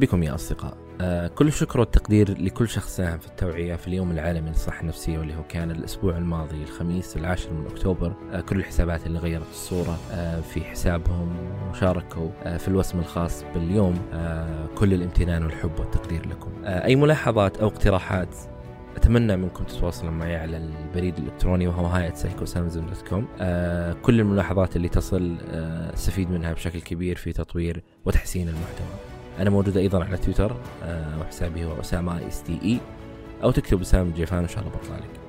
بكم يا أصدقاء. آه كل الشكر والتقدير لكل شخص ساهم في التوعية في اليوم العالمي للصحة النفسية واللي هو كان الأسبوع الماضي الخميس العاشر من أكتوبر. آه كل الحسابات اللي غيرت الصورة آه في حسابهم وشاركوا آه في الوسم الخاص باليوم. آه كل الامتنان والحب والتقدير لكم. آه أي ملاحظات أو اقتراحات أتمنى منكم تتواصلون معي على البريد الإلكتروني وهو hi at com. آه كل الملاحظات اللي تصل استفيد منها بشكل كبير في تطوير وتحسين المحتوى. أنا موجود أيضا على تويتر آه وحسابي هو أسامة S T E أو تكتب أسامة جيفان إن شاء الله بطلع لك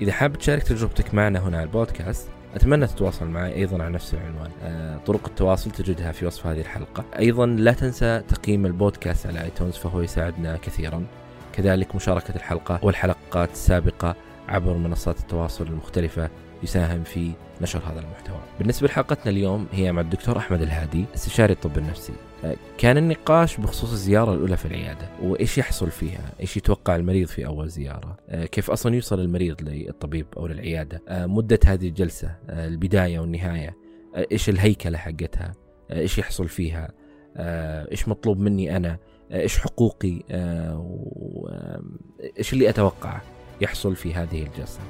إذا حاب تشارك تجربتك معنا هنا على البودكاست أتمنى تتواصل معي أيضا على نفس العنوان آه، طرق التواصل تجدها في وصف هذه الحلقة أيضا لا تنسى تقييم البودكاست على iTunes فهو يساعدنا كثيرا كذلك مشاركة الحلقة والحلقات السابقة عبر منصات التواصل المختلفة يساهم في نشر هذا المحتوى. بالنسبة لحلقتنا اليوم هي مع الدكتور أحمد الهادي استشاري الطب النفسي. كان النقاش بخصوص الزيارة الأولى في العيادة وإيش يحصل فيها؟ إيش يتوقع المريض في أول زيارة؟ كيف أصلا يوصل المريض للطبيب أو للعيادة؟ مدة هذه الجلسة البداية والنهاية إيش الهيكلة حقتها؟ إيش يحصل فيها؟ إيش مطلوب مني أنا؟ إيش حقوقي؟ إيش اللي أتوقعه؟ يحصل في هذه الجلسة.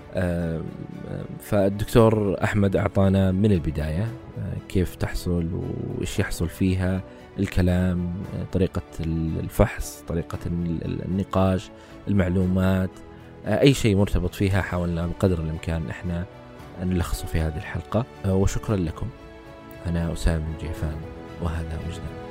فالدكتور أحمد أعطانا من البداية كيف تحصل وإيش يحصل فيها الكلام، طريقة الفحص، طريقة النقاش، المعلومات، أي شيء مرتبط فيها حاولنا بقدر الإمكان إحنا نلخصه في هذه الحلقة وشكرا لكم. أنا أسامة الجيفان وهذا وجدان.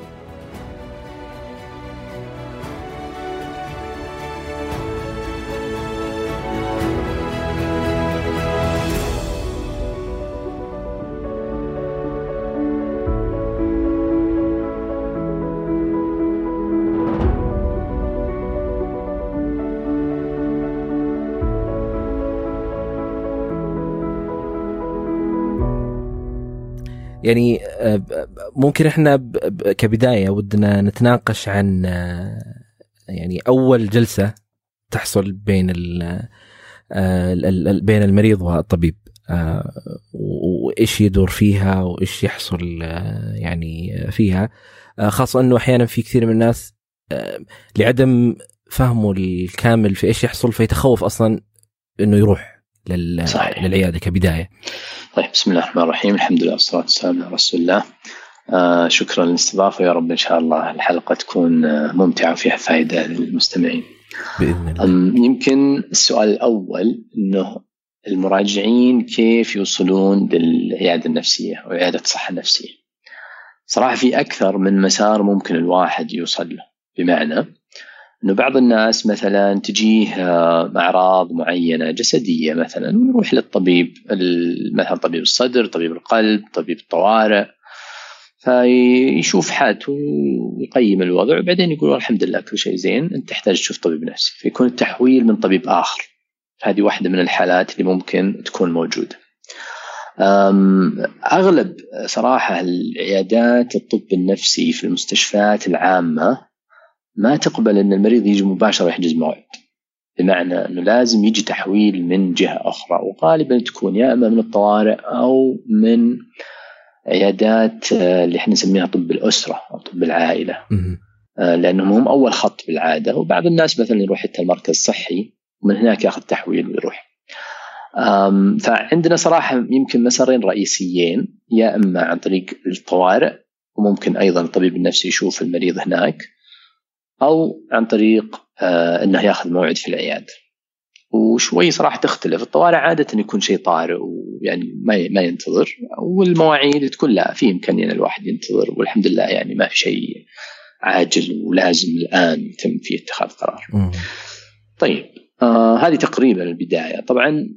يعني ممكن إحنا كبداية ودنا نتناقش عن يعني أول جلسة تحصل بين بين المريض والطبيب وإيش يدور فيها وإيش يحصل يعني فيها خاصة إنه أحيانا في كثير من الناس لعدم فهمه الكامل في إيش يحصل فيتخوف أصلا إنه يروح لل... صحيح. للعيادة كبداية. طيب بسم الله الرحمن الرحيم الحمد لله والصلاة والسلام على رسول الله. آه شكرا للاستضافة يا رب إن شاء الله الحلقة تكون ممتعة وفيها فائده للمستمعين. بإذن الله. يمكن السؤال الأول إنه المراجعين كيف يوصلون للعيادة النفسية أو عيادة الصحة النفسية. صراحة في أكثر من مسار ممكن الواحد يوصل له بمعنى إنه بعض الناس مثلا تجيه أعراض معينة جسدية مثلا ويروح للطبيب مثلا طبيب الصدر، طبيب القلب، طبيب الطوارئ فيشوف حالته ويقيم الوضع وبعدين يقول الحمد لله كل شيء زين أنت تحتاج تشوف طبيب نفسي. فيكون التحويل من طبيب آخر. هذه واحدة من الحالات اللي ممكن تكون موجودة. أغلب صراحة العيادات الطب النفسي في المستشفيات العامة ما تقبل أن المريض يجي مباشرة يحجز موعد. بمعنى أنه لازم يجي تحويل من جهة أخرى. وغالبا تكون يا إما من الطوارئ أو من عيادات اللي إحنا نسميها طب الأسرة أو طب العائلة. لأنهم هم أول خط بالعادة. وبعض الناس مثلا يروح حتى المركز الصحي ومن هناك ياخذ تحويل ويروح. فعندنا صراحة يمكن مسارين رئيسيين يا إما عن طريق الطوارئ وممكن أيضا الطبيب النفسي يشوف المريض هناك. أو عن طريق آه إنه ياخذ موعد في العياده وشوي صراحة تختلف. الطوارئ عادة يكون شيء طارئ ويعني ما ما ينتظر. والمواعيد تكون لا في إمكانية الواحد ينتظر. والحمد لله يعني ما في شيء عاجل ولازم الآن يتم فيه اتخاذ قرار. طيب. آه هذه تقريبا البداية. طبعا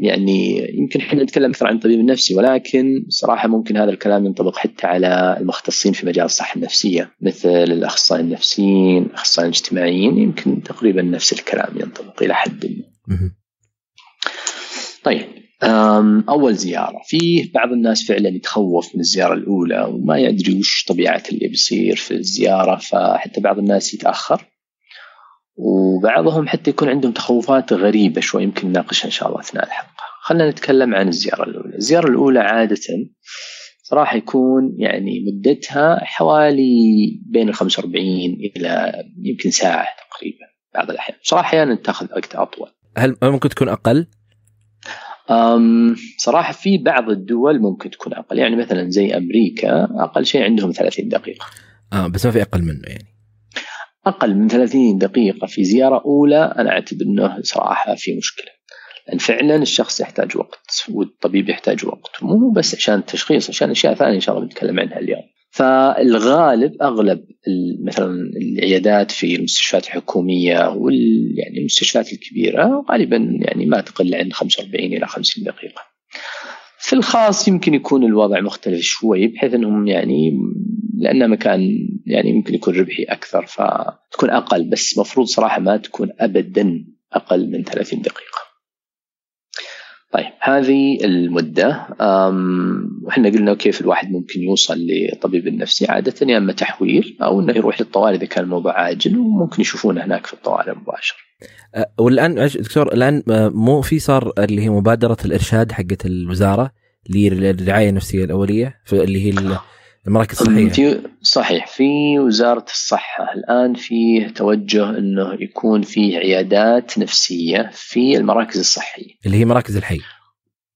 يعني يمكن إحنا نتكلم أكثر عن الطبيب النفسي ولكن صراحة ممكن هذا الكلام ينطبق حتى على المختصين في مجال الصحة النفسية مثل الأخصائيين النفسيين الاخصائيين الاجتماعيين يمكن تقريبا نفس الكلام ينطبق إلى حد ما. طيب أول زيارة. في بعض الناس فعلا يتخوف من الزيارة الأولى وما يدري وش طبيعة اللي بيصير في الزيارة فحتى بعض الناس يتأخر. وبعضهم حتى يكون عندهم تخوفات غريبة شوي يمكن نناقشها إن شاء الله أثناء الحلقة. خلينا نتكلم عن الزيارة الأولى. الزيارة الأولى عادة صراحة يكون يعني مدتها حوالي بين ال 45 إلى يمكن ساعة تقريبا بعض الأحيان. صراحة أحيانا تأخذ وقت أطول. هل ممكن تكون أقل؟ أم صراحة في بعض الدول ممكن تكون أقل. يعني مثلا زي أمريكا أقل شيء عندهم 30 دقيقة. آه بس ما في أقل منه يعني. أقل من 30 دقيقة في زيارة أولى أنا أعتبر أنه صراحة في مشكلة لأن فعلا الشخص يحتاج وقت والطبيب يحتاج وقت مو بس عشان التشخيص عشان أشياء ثانية إن شاء الله بنتكلم عنها اليوم فالغالب أغلب مثلا العيادات في المستشفيات الحكومية وال يعني المستشفيات الكبيرة غالبا يعني ما تقل عن 45 إلى 50 دقيقة. في الخاص يمكن يكون الوضع مختلف شوي بحيث إنهم يعني لأنه مكان يعني ممكن يكون ربحي أكثر فتكون أقل بس مفروض صراحة ما تكون ابدا أقل من 30 دقيقة. طيب هذه المدة وحنا قلنا كيف الواحد ممكن يوصل للطبيب النفسي عادة يا إما تحويل أو إنه يروح للطوارئ إذا كان الموضوع عاجل وممكن يشوفونه هناك في الطوارئ مباشرة. أه، والآن دكتور الآن أه، مو في صار اللي هي مبادرة الإرشاد حقت الوزارة للرعاية النفسية الأولية اللي هي المراكز الصحيه صحيح في وزارة الصحة الآن فيه توجه إنه يكون في عيادات نفسية في المراكز الصحية. اللي هي مراكز الحي.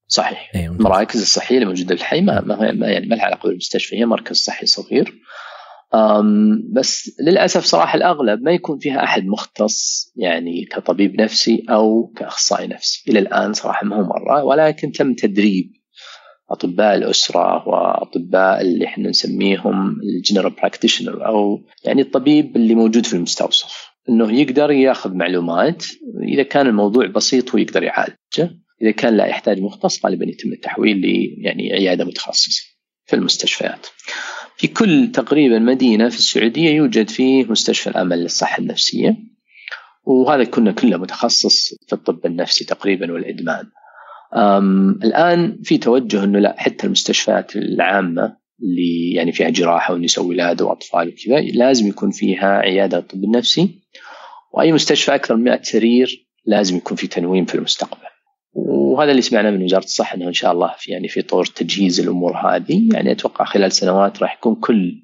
صحيح. أيوة المراكز الصحية اللي موجودة في الحي ما, ما يعني ما لها علاقة بالمستشفى هي مركز صحي صغير. أم بس للأسف صراحة الأغلب ما يكون فيها أحد مختص يعني كطبيب نفسي أو كأخصائي نفسي. إلى الآن صراحة ما هو مرة ولكن تم تدريب أطباء الأسرة وأطباء اللي إحنا نسميهم ال general practitioner أو يعني الطبيب اللي موجود في المستوصف إنه يقدر ياخذ معلومات إذا كان الموضوع بسيط هو يقدر يعالجه إذا كان لا يحتاج مختص غالبا يتم التحويل ل يعني عيادة متخصصة في المستشفيات. في كل تقريبا مدينة في السعودية يوجد فيه مستشفى الأمل للصحة النفسية وهذا كنا كله متخصص في الطب النفسي تقريبا والإدمان. الآن في توجه إنه لا حتى المستشفيات العامة اللي يعني فيها جراحة ونساء ولاده وأطفال وكذا لازم يكون فيها عيادة طب النفسي وأي مستشفى أكثر من 100 سرير لازم يكون في تنويم في المستقبل. وهذا اللي سمعناه من وزارة الصحة إنه إن شاء الله في يعني في طور تجهيز الأمور هذه يعني أتوقع خلال سنوات راح يكون كل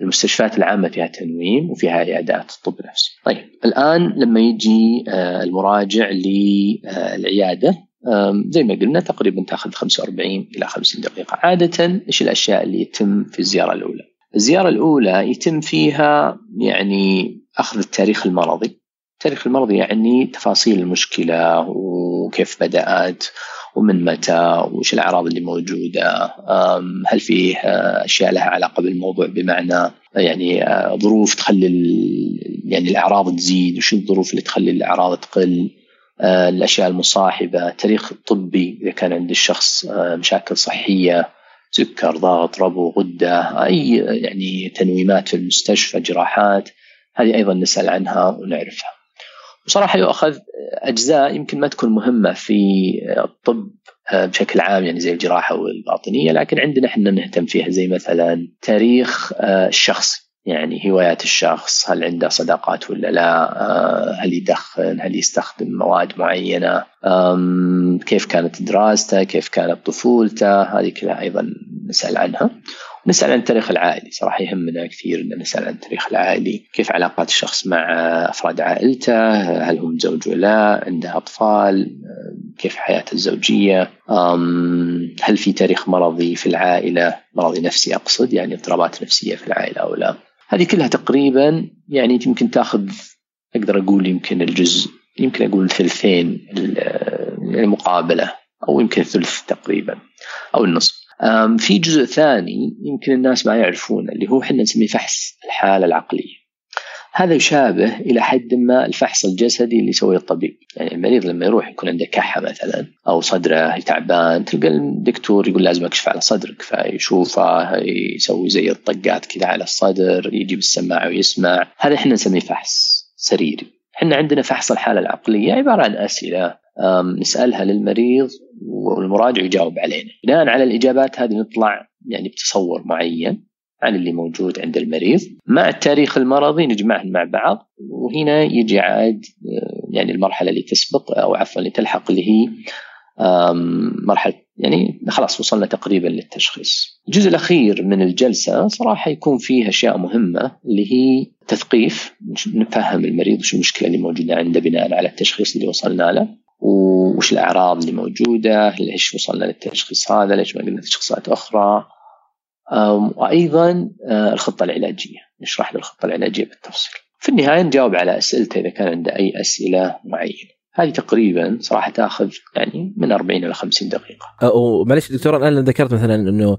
المستشفيات العامة فيها تنويم وفيها عيادات طب نفسي. طيب الآن لما يجي آه، المراجع للعيادة زي ما قلنا تقريبا تأخذ 45 إلى 50 دقيقة. عاده إيش الأشياء اللي يتم في الزيارة الأولى؟ الزيارة الأولى يتم فيها يعني أخذ التاريخ المرضي. التاريخ المرضي يعني تفاصيل المشكلة وكيف بدأت ومن متى وش الأعراض اللي موجودة. هل فيه أشياء لها علاقة بالموضوع بمعنى يعني ظروف تخلي يعني الأعراض تزيد وش الظروف اللي تخلي الأعراض تقل. آه، الأشياء المصاحبة التاريخ الطبي إذا كان عند الشخص آه، مشاكل صحية سكر ضغط ربو غدة أي يعني تنويمات في المستشفى جراحات هذه أيضا نسأل عنها ونعرفها. بصراحة يؤخذ أجزاء يمكن ما تكون مهمة في الطب آه، بشكل عام يعني زي الجراحة والباطنية لكن عندنا إحنا نهتم فيها زي مثلا تاريخ الشخص. يعني هوايات الشخص هل عنده صداقات ولا لا؟ آه، هل يدخن؟ هل يستخدم مواد معينة؟ كيف كانت دراسته؟ كيف كانت طفولته؟ هذه كلها أيضا نسأل عنها. نسأل عن التاريخ العائلي صراحة يهمنا كثير أن نسأل عن التاريخ العائلي. كيف علاقات الشخص مع أفراد عائلته؟ هل هم زوج ولا عنده أطفال؟ كيف حياته الزوجية؟ هل في تاريخ مرضي في العائلة؟ مرضي نفسي أقصد يعني اضطرابات نفسية في العائلة أو لا؟ هذه كلها تقريبا يعني يمكن تأخذ أقدر أقول يمكن الجزء يمكن أقول ثلثين المقابلة أو يمكن ثلث تقريبا أو النصف. في جزء ثاني يمكن الناس ما يعرفونه اللي هو إحنا نسميه فحص الحالة العقلية. هذا يشابه إلى حد ما الفحص الجسدي اللي يسويه الطبيب، يعني المريض لما يروح يكون عنده كحة مثلا أو صدره تعبان تلقى الدكتور يقول لازم أكشف على صدرك فيشوفه يسوي زي الطقات كذا على الصدر يجيب السماعة ويسمع، هذا إحنا نسميه فحص سريري. إحنا عندنا فحص الحالة العقلية عبارة عن أسئلة نسألها للمريض والمراجع يجاوب علينا، بناء على الإجابات هذه نطلع يعني بتصور معين. عن اللي موجود عند المريض مع التاريخ المرضي نجمعهم مع بعض وهنا يجي عاد يعني المرحلة اللي تسبق أو عفوا اللي تلحق اللي هي مرحلة يعني خلاص وصلنا تقريبا للتشخيص. الجزء الأخير من الجلسة صراحة يكون فيه أشياء مهمة اللي هي تثقيف نفهم المريض وش المشكلة اللي موجودة عنده بناء على التشخيص اللي وصلنا له وش الأعراض اللي موجودة ليش وصلنا للتشخيص هذا ليش ما قلنا تشخيصات أخرى وأيضا آه، الخطة العلاجية نشرح له الخطة العلاجية بالتفصيل في النهاية نجاوب على اسئلته إذا كان عنده أي أسئلة معينة هذه تقريبا صراحة تأخذ يعني من 40 إلى 50 دقيقة. ومعلش دكتور أنا ذكرت مثلا إنه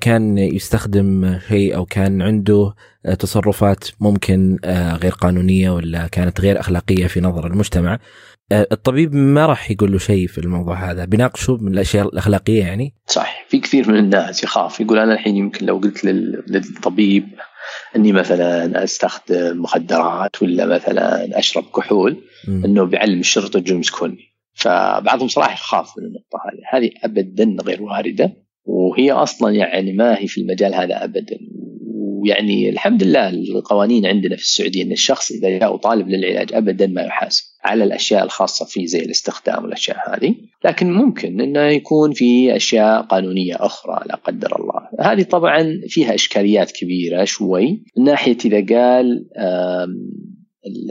كان يستخدم شيء أو كان عنده تصرفات ممكن آه، غير قانونية ولا كانت غير أخلاقية في نظر المجتمع. آه، الطبيب ما راح يقول له شيء في الموضوع هذا. بيناقشه من الأشياء الأخلاقية يعني؟ صحيح. في كثير من الناس يخاف. يقول أنا الحين يمكن لو قلت للطبيب إني مثلا أستخدم مخدرات ولا مثلا أشرب كحول م. إنه بيعلم الشرطة يجون يمسكوني فبعضهم صراحة يخاف من النقطة هذه. هذه ابدا غير واردة وهي أصلا يعني ما هي في المجال هذا ابدا. ويعني الحمد لله القوانين عندنا في السعودية إن الشخص إذا جاء طالب للعلاج ابدا ما يحاسب. على الأشياء الخاصة فيه زي الاستخدام والأشياء هذه، لكن ممكن إنه يكون في أشياء قانونية أخرى لا قدر الله، هذه طبعا فيها إشكاليات كبيرة شوي. من ناحية إذا قال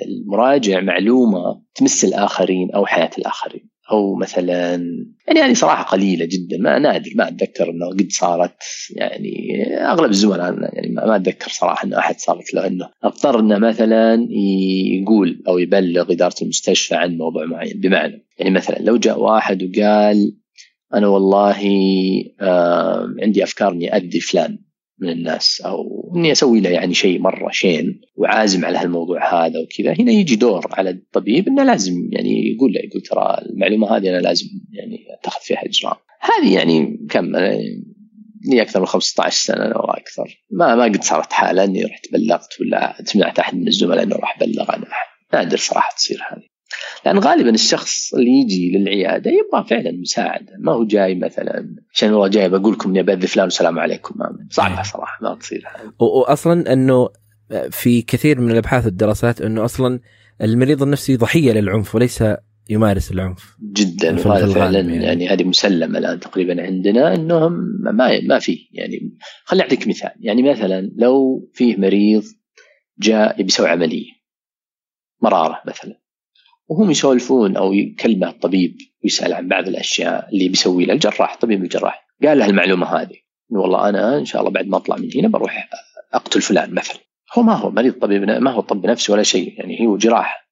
المراجع معلومة تمس الآخرين أو حياة الآخرين. أو مثلا يعني هذه صراحة قليلة جدا. ما نادر ما أتذكر إنه قد صارت يعني أغلب الزملاء يعني ما أتذكر صراحة إنه أحد صارت له إنه أضطر إنه مثلا يقول أو يبلغ إدارة المستشفى عن موضوع معين. بمعنى يعني مثلا لو جاء واحد وقال أنا والله عندي أفكار إني اذي فلان. من الناس أو إني أسوي له يعني شيء مرة شين وعازم على هالموضوع هذا وكذا. هنا يجي دور على الطبيب إنه لازم يعني يقول له يقول ترى المعلومة هذه أنا لازم يعني أتخذ فيها اجراء هذه يعني كم؟ لي أكثر من 15 سنة أو أكثر. ما ما قد صارت حالة إني رحت بلغت ولا سمعت أحد من الزملاء إنه راح بلغ احد نادر صراحة تصير هذه. لأن غالبا الشخص اللي يجي للعيادة يبغى فعلا مساعدة. ما هو جاي مثلا عشان والله جاي بقول لكم إني بذي فلان والسلام عليكم. صعبه إيه. صراحة ما تصير. واصلا إنه في كثير من الأبحاث والدراسات إنه أصلا المريض النفسي ضحية للعنف وليس يمارس العنف. جدا وهذا فعلا يعني. يعني هذه مسلمة الآن تقريبا عندنا إنهم ما ما في يعني خليني أعطيك مثال. يعني مثلا لو فيه مريض جاء يسوي عملية مرارة مثلا. وهم يسولفون أو يكلمه الطبيب ويسال عن بعض الأشياء اللي بيسوي له الجراح طبيب الجراح. قال له المعلومه هذه. والله أنا إن شاء الله بعد ما أطلع من هنا بروح أقتل فلان مثلا. هو ما هو مريض طبيب ما هو طب نفسي ولا شيء يعني هو جراح.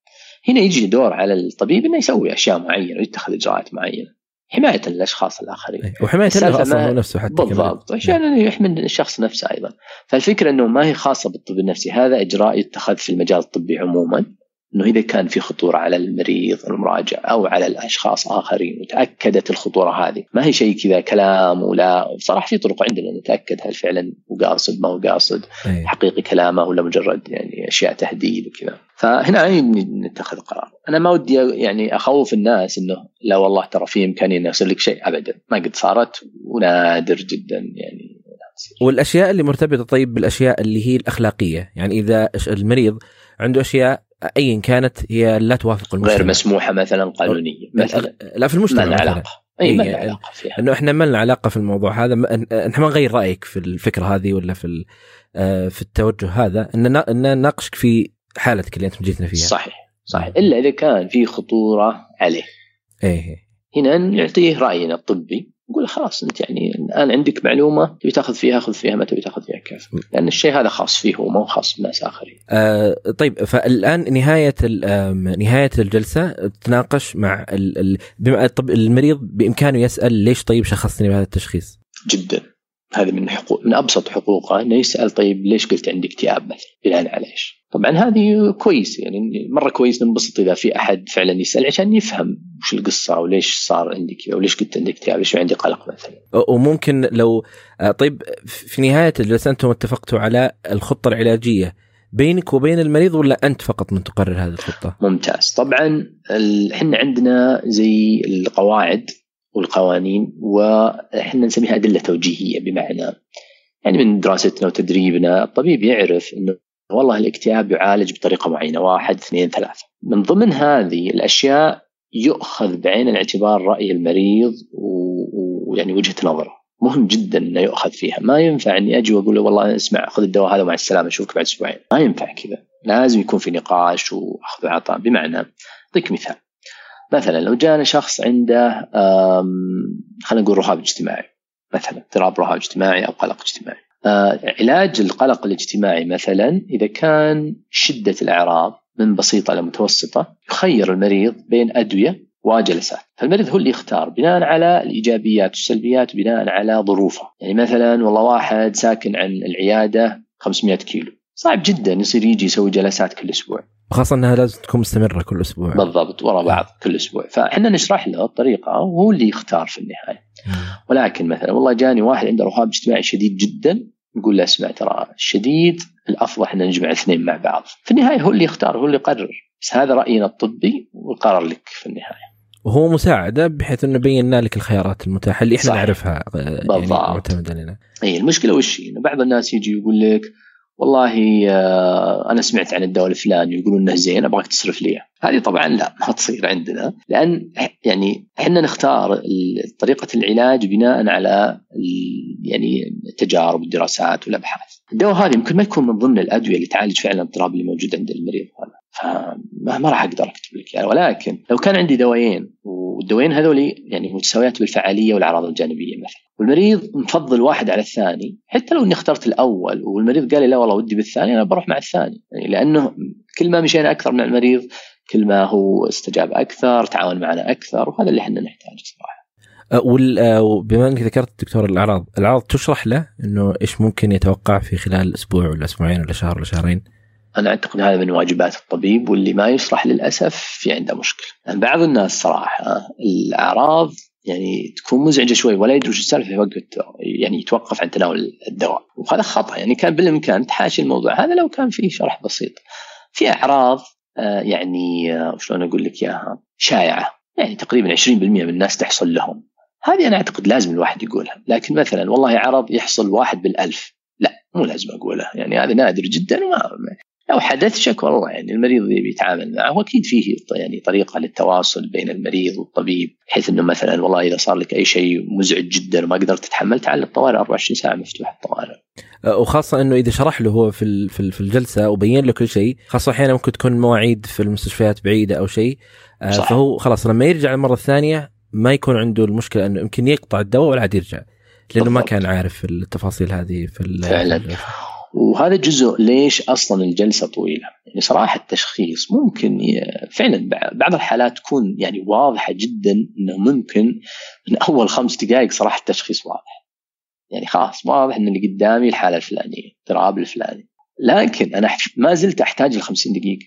هنا يجي دور على الطبيب إنه يسوي أشياء معينة ويتخذ إجراءات معينة. حماية الاشخاص الآخرين. وحماية له أصلا هو نفسه حتى بالضبط. عشان يحمي الشخص نفسه أيضا. فالفكرة إنه ما هي خاصة بالطب النفسي. هذا إجراء يتخذ في المجال الطبي عموما. إنه إذا كان في خطورة على المريض المراجع أو على الأشخاص آخرين وتأكدت الخطورة هذه ما هي شيء كذا كلام ولا بصراحه في طرق عندنا نتأكد هل فعلا هو قاصد ما هو قاصد أيه. حقيقي كلامه ولا مجرد يعني أشياء تهديد وكذا. فهنا نتخذ قرار؟ أنا ما ودي يعني أخوف الناس إنه لا والله ترى في إمكانية إنه يصير لك شيء ابدا. ما قد صارت ونادر جدا يعني. والأشياء اللي مرتبطة طيب بالأشياء اللي هي الأخلاقية يعني إذا المريض عنده أشياء ايا كانت هي لا توافق المجتمع غير مسموحة مثلا قانونيه مثلا. لا في المجتمع ما علاقة. أي ما علاقة فيها. إنه إحنا ما لنا علاقة في الموضوع هذا. إحنا ما نغير رأيك في الفكرة هذه ولا في آه، في التوجه هذا. إن إن نناقشك في حالتك اللي أنت جيتنا فيها. صحيح صحيح. إلا إذا كان في خطورة عليه. إيه. هنا نعطيه رأينا الطبي. نقول خلاص أنت يعني الآن عندك معلومة تبي تاخذ فيها خذ فيها ما تبي تاخذ فيها كيف لأن الشيء هذا خاص فيه هو مو خاص بناس آخرين. آه طيب فالآن نهاية نهاية الجلسة تناقش مع بما طب المريض بإمكانه يسأل ليش طيب شخصني بهذا التشخيص؟ جدا هذه من حقوق من أبسط حقوقه إنه يسأل طيب ليش قلت عندي اكتئاب مثلا بناء على إيش؟ طبعا هذه كويس يعني مرة كويس ننبسط إذا في أحد فعلا يسأل عشان يفهم وش القصة وليش صار عندي كذا وليش قلت عندي اكتئاب ليش عندي قلق مثلا. وممكن لو آه، طيب في نهاية الجلسة أنتم اتفقتوا على الخطة العلاجية بينك وبين المريض ولا أنت فقط من تقرر هذه الخطة؟ ممتاز، طبعا إحنا عندنا زي القواعد والقوانين وإحنا نسميها أدلة توجيهية بمعنى يعني من دراستنا وتدريبنا الطبيب يعرف إنه والله الاكتئاب يعالج بطريقة معينة. واحد اثنين ثلاثة. من ضمن هذه الأشياء يؤخذ بعين الاعتبار رأي المريض ويعني وجهة نظره. مهم جدا إنه يؤخذ فيها. ما ينفع إني أجي وأقول له والله اسمع خذ الدواء هذا مع السلامة أشوفك بعد أسبوعين. ما ينفع كذا. لازم يكون في نقاش وأخذ وعطاء. بمعنى أعطيك مثال. مثلا لو جانا شخص عنده خلينا نقول رهاب اجتماعي. مثلا اضطراب رهاب اجتماعي أو قلق اجتماعي. علاج القلق الاجتماعي مثلا إذا كان شدة الاعراض من بسيطة لمتوسطه يخير المريض بين أدوية وجلسات فالمريض هو اللي يختار بناء على الإيجابيات والسلبيات بناء على ظروفه. يعني مثلا والله واحد ساكن عن العيادة 500 كيلو. صعب جدا يصير يجي يسوي جلسات كل أسبوع. خاصة إنها لازم تكون مستمرة كل أسبوع. بالضبط ورا بعض كل أسبوع. فإحنا نشرح له الطريقة وهو اللي يختار في النهاية. ولكن مثلا والله جاني واحد عنده رهاب اجتماعي شديد جدا نقول له اسمع ترى الشديد الأفضل إحنا نجمع الاثنين مع بعض. في النهاية هو اللي يختار هو اللي يقرر. بس هذا رأينا الطبي والقرار لك في النهاية. وهو مساعدة بحيث إنه بينا لك الخيارات المتاحة اللي إحنا صحيح. نعرفها يعني بالضبط. يعني معتمدة لنا. اي المشكلة وش إنه بعض الناس يجي يقول لك والله آه، أنا سمعت عن الدواء الفلاني يقولون إنه زين أبغاك تصرف لي هذه طبعا لا ما تصير عندنا لأن يعني إحنا نختار طريقة العلاج بناء على يعني التجارب والدراسات والأبحاث. الدواء هذا يمكن ما يكون من ضمن الأدوية اللي تعالج فعلا الاضطراب اللي موجود عند المريض هذا. فما راح أقدر أكتب لك يعني ولكن لو كان عندي دوايين والدوايين هذول يعني متساويات بالفعالية والأعراض الجانبية مثلا والمريض مفضل واحد على الثاني حتى لو إني اخترت الأول والمريض قال لي لا والله ودي بالثاني أنا بروح مع الثاني يعني لأنه كل ما مشينا أكثر من المريض كل ما هو استجاب أكثر تعاون معنا أكثر وهذا اللي إحنا نحتاجه صراحة. أه، وبما إنك ذكرت دكتور الأعراض، الأعراض تشرح له إنه إيش ممكن يتوقع في خلال أسبوع ولا أسبوعين ولا شهر ولا شهرين؟ أنا أعتقد هذا من واجبات الطبيب واللي ما يشرح للأسف في عنده مشكلة. يعني بعض الناس صراحة الأعراض يعني تكون مزعجة شوي ولا يدري وش السالفة يوقف يعني يتوقف عن تناول الدواء. وهذا خطأ. يعني كان بالإمكان تحاشي الموضوع. هذا لو كان فيه شرح بسيط. في أعراض آه، يعني آه، شلون أقول لك إياها؟ شائعة. يعني تقريبا 20% من الناس تحصل لهم. هذه أنا أعتقد لازم الواحد يقولها. لكن مثلا والله عرض يحصل واحد بالألف. لا مو لازم أقولها. يعني هذا نادر جدا وما لو حدث شك والله يعني المريض بيتعامل معه واكيد فيه يعني طريقة للتواصل بين المريض والطبيب بحيث إنه مثلا والله إذا صار لك أي شيء مزعج جدا وما قدرت تتحمل تعال الطوارئ 24 ساعة مفتوحه الطوارئ. وخاصة إنه إذا شرح له هو في في الجلسة وبين له كل شيء خاصة أحيانا ممكن تكون المواعيد في المستشفيات بعيدة أو شيء أه، صح. فهو خلاص لما يرجع المره الثانية ما يكون عنده المشكلة إنه يمكن يقطع الدواء ولا عاد يرجع لأنه بالضبط. ما كان عارف التفاصيل هذه في فعلا وهذا جزء ليش أصلا الجلسة طويلة؟ يعني صراحة التشخيص ممكن فعلا بعض الحالات تكون يعني واضحة جدا إنه ممكن من أول خمس دقائق صراحة التشخيص واضح. يعني خلاص واضح إن اللي قدامي الحالة الفلانية اضطراب الفلاني. لكن أنا ما زلت أحتاج ال 50 دقيقة.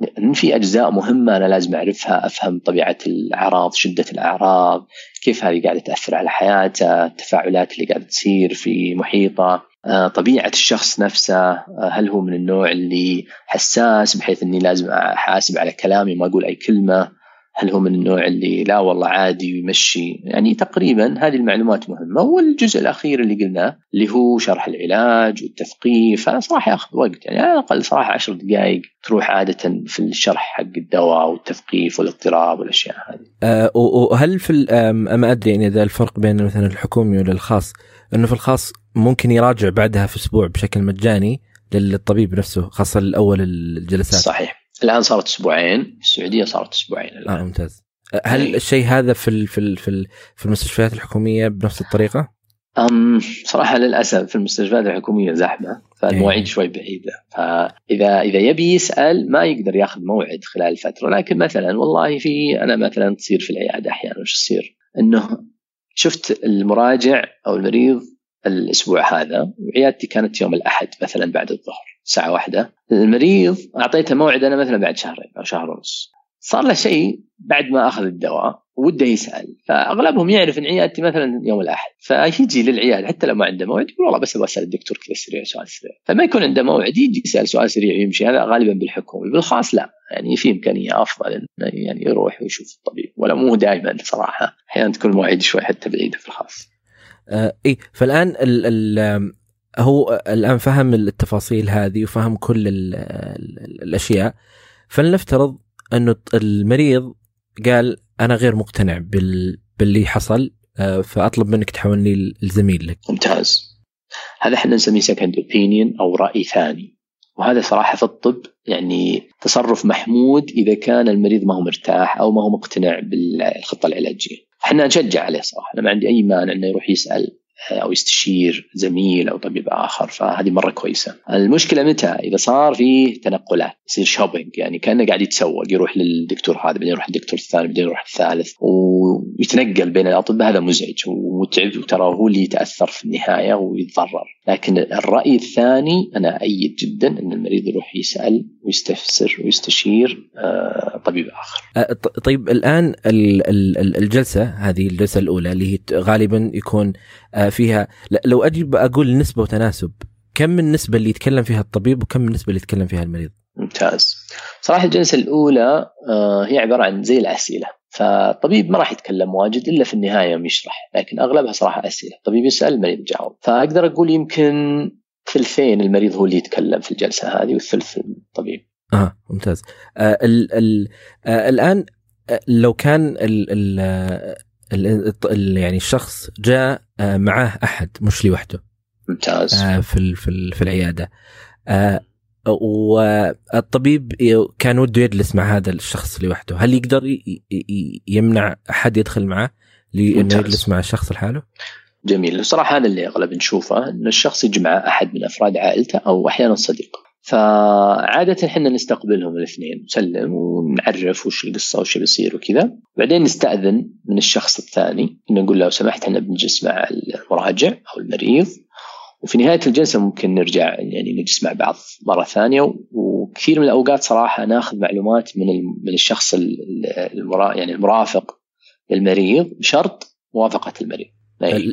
لأن في أجزاء مهمة أنا لازم أعرفها أفهم طبيعة الأعراض شدة الأعراض كيف هذه قاعدة تأثر على حياته التفاعلات اللي قاعدة تصير في محيطه طبيعة الشخص نفسه آه، هل هو من النوع اللي حساس بحيث إني لازم أحاسب على كلامي ما أقول أي كلمة؟ هل هو من النوع اللي لا والله عادي ويمشي يعني تقريبا هذه المعلومات مهمة والجزء الأخير اللي قلناه اللي هو شرح العلاج والتثقيف هذا صراحة ياخذ وقت يعني على الأقل صراحة عشر دقائق تروح عادة في الشرح حق الدواء والتثقيف والاضطراب والأشياء هذه. أه وهل في ما أدري يعني إذا الفرق بين مثلا الحكومي ولا الخاص إنه في الخاص ممكن يراجع بعدها في أسبوع بشكل مجاني للطبيب نفسه خاصة الأول الجلسات. صحيح. الآن صارت أسبوعين في السعودية صارت أسبوعين الآن آه ممتاز هل أي. الشيء هذا في ال في ال في, ال في المستشفيات الحكومية بنفس الطريقة؟ أم صراحة للأسف في المستشفيات الحكومية زحمة فالمواعيد إيه. شوي بعيدة فإذا إذا يبي يسأل ما يقدر ياخذ موعد خلال الفترة لكن مثلا والله في أنا مثلا تصير في العيادة أحيانا وش تصير؟ إنه شفت المراجع أو المريض الأسبوع هذا وعيادتي كانت يوم الأحد مثلا بعد الظهر ساعة واحدة. المريض أعطيته موعد أنا مثلا بعد شهرين أو شهر ونص. صار له شيء بعد ما أخذ الدواء وده يسأل. فأغلبهم يعرف إن عيادتي مثلا يوم الأحد. فيجي للعيادة حتى لو ما عنده موعد يقول والله بس أبغى أسأل الدكتور كذا سريع سؤال سريع. فما يكون عنده موعد يجي يسأل سؤال سريع ويمشي. هذا غالبا بالحكومي بالخاص لا. يعني في إمكانية أفضل إنه يعني يروح ويشوف الطبيب. ولا مو دائما صراحة. أحيانا تكون المواعيد شوي حتى بعيدة في الخاص. آه اي فالآن ال ال هو الآن فهم التفاصيل هذه وفهم كل ال ال الأشياء. فلنفترض أنه المريض قال أنا غير مقتنع بال... باللي حصل آه، فأطلب منك تحولني لزميل لك. ممتاز. هذا إحنا نسميه second opinion أو رأي ثاني. وهذا صراحة في الطب يعني تصرف محمود إذا كان المريض ما هو مرتاح أو ما هو مقتنع بالخطة العلاجية. إحنا نشجع عليه صراحة، أنا ما عندي أي مانع إنه يروح يسأل. أو يستشير زميل أو طبيب آخر فهذه مرة كويسة. المشكلة متى؟ إذا صار فيه تنقلات يصير shopping يعني كأنه قاعد يتسوق يروح للدكتور هذا بعدين يروح للدكتور الثاني بعدين يروح الثالث ويتنقل بين الأطباء هذا مزعج ومتعب وترى هو اللي يتأثر في النهاية ويتضرر. لكن الرأي الثاني أنا أؤيد جدا أن المريض يروح يسأل ويستفسر ويستشير آه، طبيب آخر. آه، طيب الآن الجلسة هذه الجلسة الأولى اللي هي غالبا يكون آه، فيها لو أجي أقول نسبة وتناسب كم من النسبة اللي يتكلم فيها الطبيب وكم من النسبة اللي يتكلم فيها المريض؟ ممتاز. صراحة الجلسة الأولى هي عبارة عن زي الأسئلة فالطبيب ما راح يتكلم واجد إلا في النهاية يوم يشرح لكن أغلبها صراحة أسئلة الطبيب يسأل المريض يجاوب. فأقدر أقول يمكن ثلثين المريض هو اللي يتكلم في الجلسة هذه والثلث الطبيب. آه ممتاز. آه ال ال آه الآن آه لو كان ال ال ال ال يعني الشخص جاء معاه أحد مش لوحده. ممتاز. آه في في, في العيادة. آه والطبيب كان وده يجلس مع هذا الشخص لوحده. هل يقدر يمنع أحد يدخل معه لأنه يجلس مع الشخص لحاله؟ جميل. صراحة هذا اللي أغلب نشوفه إن الشخص يجمع أحد من أفراد عائلته أو أحيانا صديق. فعادة إحنا نستقبلهم الاثنين نسلم ونعرف وش القصة وش بيصير وكذا. بعدين نستأذن من الشخص الثاني نقول لو سمحت إحنا بنجلس مع المراجع أو المريض. وفي نهاية الجلسة ممكن نرجع يعني نجلس مع بعض مرة ثانية وكثير من الأوقات صراحة ناخذ معلومات من من الشخص المرا يعني المرافق للمريض بشرط موافقة المريض.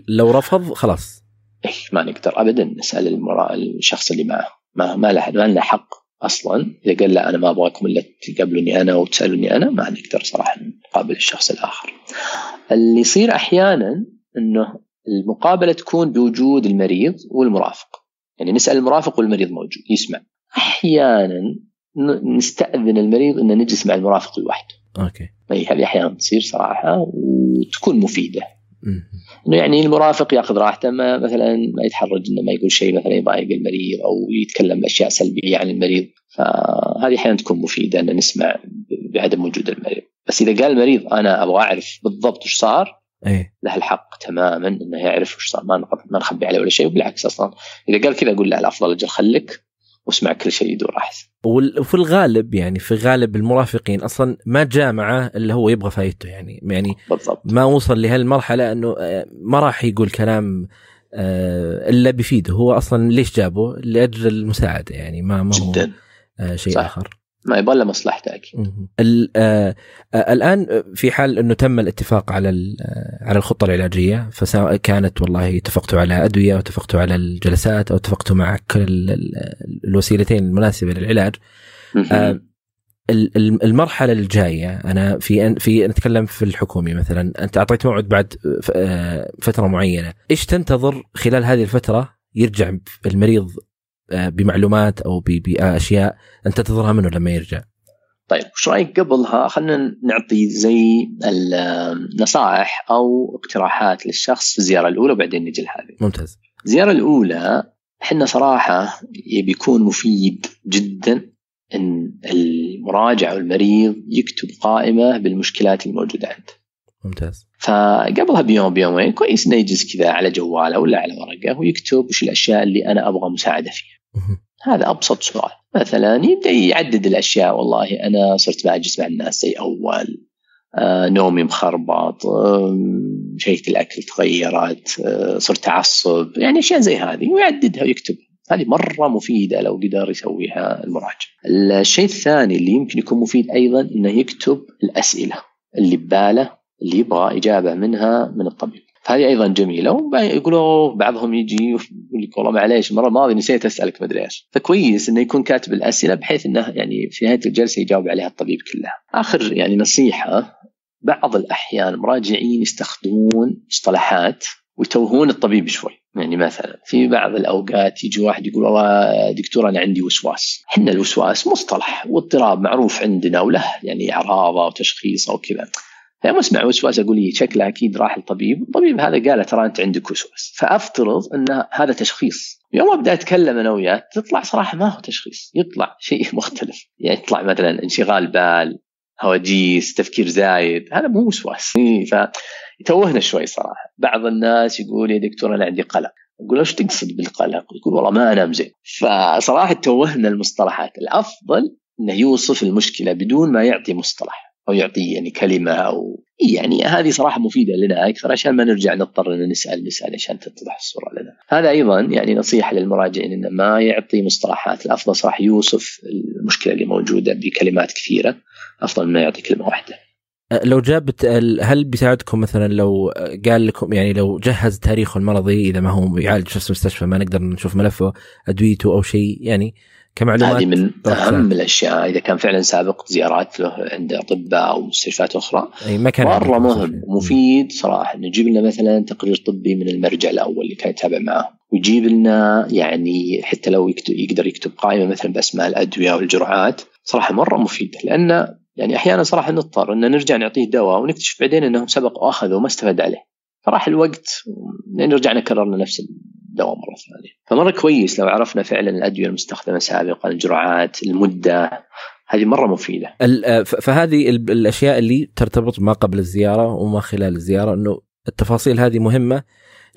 لو رفض خلاص. اي ما نقدر ابدا نسأل المرا... الشخص اللي معه. ما ما له ما لنا حق أصلا. إذا قال لا أنا ما أبغاكم إلا تقابلوني أنا وتسالوني أنا ما نقدر صراحة نقابل الشخص الآخر. اللي يصير أحيانا إنه المقابلة تكون بوجود المريض والمرافق. يعني نسأل المرافق والمريض موجود يسمع. أحيانا نستأذن المريض ان نجلس مع المرافق لوحده. أوكي. اي هذه أحيانا تصير صراحة وتكون مفيدة. إنه يعني المرافق يأخذ راحته ما مثلا ما يتحرج إنه ما يقول شيء مثلا يضايق المريض أو يتكلم باشياء سلبية عن المريض. فهذه أحيانا تكون مفيدة ان نسمع بعدم وجود المريض. بس إذا قال المريض أنا أبغى أعرف بالضبط وش صار أيه. له الحق تماما إنه يعرف وش صار ما ما نخبي عليه ولا شيء وبالعكس أصلا إذا قال كذا أقول له الافضل أجل خليك واسمع كل شيء يدور احسن. وفي الغالب يعني في غالب المرافقين أصلا ما جاء معاه اللي هو يبغى فايدته يعني يعني بالضبط. ما وصل لهالمرحلة إنه آه، ما راح يقول كلام آه، إلا بيفيده هو أصلا ليش جابه؟ لأجل المساعدة يعني ما ما هو جدا آه، شيء صح. آخر. ما يبغى له مصلحته أكيد. آه الآن في حال إنه تم الاتفاق على على الخطة العلاجية فسواء كانت والله اتفقتوا على أدوية أو اتفقتوا على الجلسات أو اتفقتوا مع كل الوسيلتين المناسبة للعلاج آه المرحلة الجاية أنا في في نتكلم في الحكومي مثلا أنت أعطيت موعد بعد فترة معينة إيش تنتظر خلال هذه الفترة يرجع المريض بمعلومات أو بأشياء أنت تنتظرها منه لما يرجع. طيب وش رأيك قبلها؟ خلينا نعطي زي النصائح أو اقتراحات للشخص في الزيارة الأولى وبعدين نجي لهذه. ممتاز. الزيارة الأولى إحنا صراحة يبي يكون مفيد جدا إن المراجع أو المريض يكتب قائمة بالمشكلات الموجودة عنده ممتاز. فقبلها بيوم بيومين كويس إنه يجلس كذا على جواله ولا على ورقه ويكتب وش الأشياء اللي أنا أبغى مساعدة فيها. هذا أبسط سؤال. مثلا يبدأ يعدد الأشياء والله أنا صرت ما اجلس مع الناس زي أول آه نومي مخربط آه شهية الأكل تغيرت آه صرت أعصب يعني أشياء زي هذه ويعددها ويكتبها هذه مرة مفيدة لو قدر يسويها المراجع. الشيء الثاني اللي يمكن يكون مفيد أيضا أنه يكتب الأسئلة اللي بباله اللي يبغى إجابة منها من الطبيب. فهذه أيضا جميلة ويقولوا بعضهم يجي يقول لك والله معليش المره الماضيه نسيت أسألك مدري إيش. فكويس إنه يكون كاتب الأسئلة بحيث إنه يعني في نهاية الجلسة يجاوب عليها الطبيب كلها آخر يعني نصيحة بعض الأحيان مراجعين يستخدمون مصطلحات ويتوهون الطبيب شوي. يعني مثلا في بعض الأوقات يجي واحد يقول والله دكتور أنا عندي وسواس. إحنا الوسواس مصطلح واضطراب معروف عندنا وله يعني إعراضه وتشخيصه وكذا. لما اسمع وسواس أقول لي شكله أكيد راح الطبيب الطبيب هذا قال ترى أنت عندك وسواس فأفترض أن هذا تشخيص. يوم أبدأ أتكلم أنا وياك تطلع صراحة ما هو تشخيص. يطلع شيء مختلف. يعني يطلع مثلا انشغال بال هواجيس تفكير زايد. هذا مو وسواس فيتوهنا شوي صراحة. بعض الناس يقول يا دكتور أنا عندي قلق. أقول إيش تقصد بالقلق؟ يقول والله ما أنام زين. فصراحة توهنا المصطلحات. الأفضل إنه يوصف المشكلة بدون ما يعطي مصطلح. أو يعطي يعني كلمة أو يعني هذه صراحة مفيدة لنا أكثر عشان ما نرجع نضطر ان نسأل نسأل عشان تتضح الصورة لنا. هذا أيضا يعني نصيحة للمراجعين إنه ما يعطي مصطلحات، الأفضل صراحة يوصف المشكلة اللي موجودة بكلمات كثيرة أفضل من يعطي كلمة واحدة. لو جاب هل بيساعدكم مثلا لو قال لكم يعني لو جهز تاريخه المرضي إذا ما هو يعالج في المستشفى ما نقدر نشوف ملفه أدويته أو شيء يعني كمعلومات هذه من أهم الأشياء. إذا كان فعلا سابق زيارات له عند أطباء أو مستشفيات أخرى أي ما كان مرة مهم ومفيد صراحة. إنه يجيب لنا مثلا تقرير طبي من المرجع الأول اللي كان يتابع معه ويجيب لنا يعني حتى لو يكتب يقدر يكتب قائمة مثلا بأسماء الأدوية والجرعات صراحة مرة مفيد. لأن يعني أحيانا صراحة نضطر إن نرجع نعطيه دواء ونكتشف بعدين إنهم سبق واخذوا وما استفاد عليه. فراح الوقت لأن رجعنا كررنا نفس الدواء مرة ثانية. فمرة كويس لو عرفنا فعلا الأدوية المستخدمة سابقا الجرعات المدة. هذه مرة مفيدة. فهذه الأشياء اللي ترتبط ما قبل الزيارة وما خلال الزيارة إنه التفاصيل هذه مهمة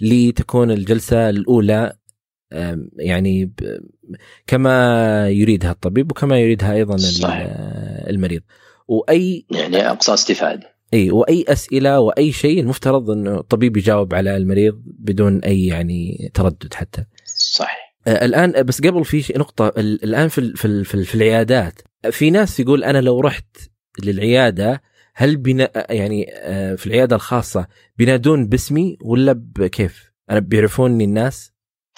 لتكون الجلسة الأولى يعني كما يريدها الطبيب وكما يريدها أيضا صحيح. المريض. وأي يعني أقصى استفادة. اي وأي أسئلة وأي شيء المفترض إنه الطبيب يجاوب على المريض بدون أي يعني تردد حتى. صحيح. آه الآن بس قبل في نقطة الآن في في في, في العيادات. في ناس يقول أنا لو رحت للعيادة هل بنا يعني آه في العيادة الخاصة بينادون باسمي ولا بكيف؟ أنا بيعرفوني الناس؟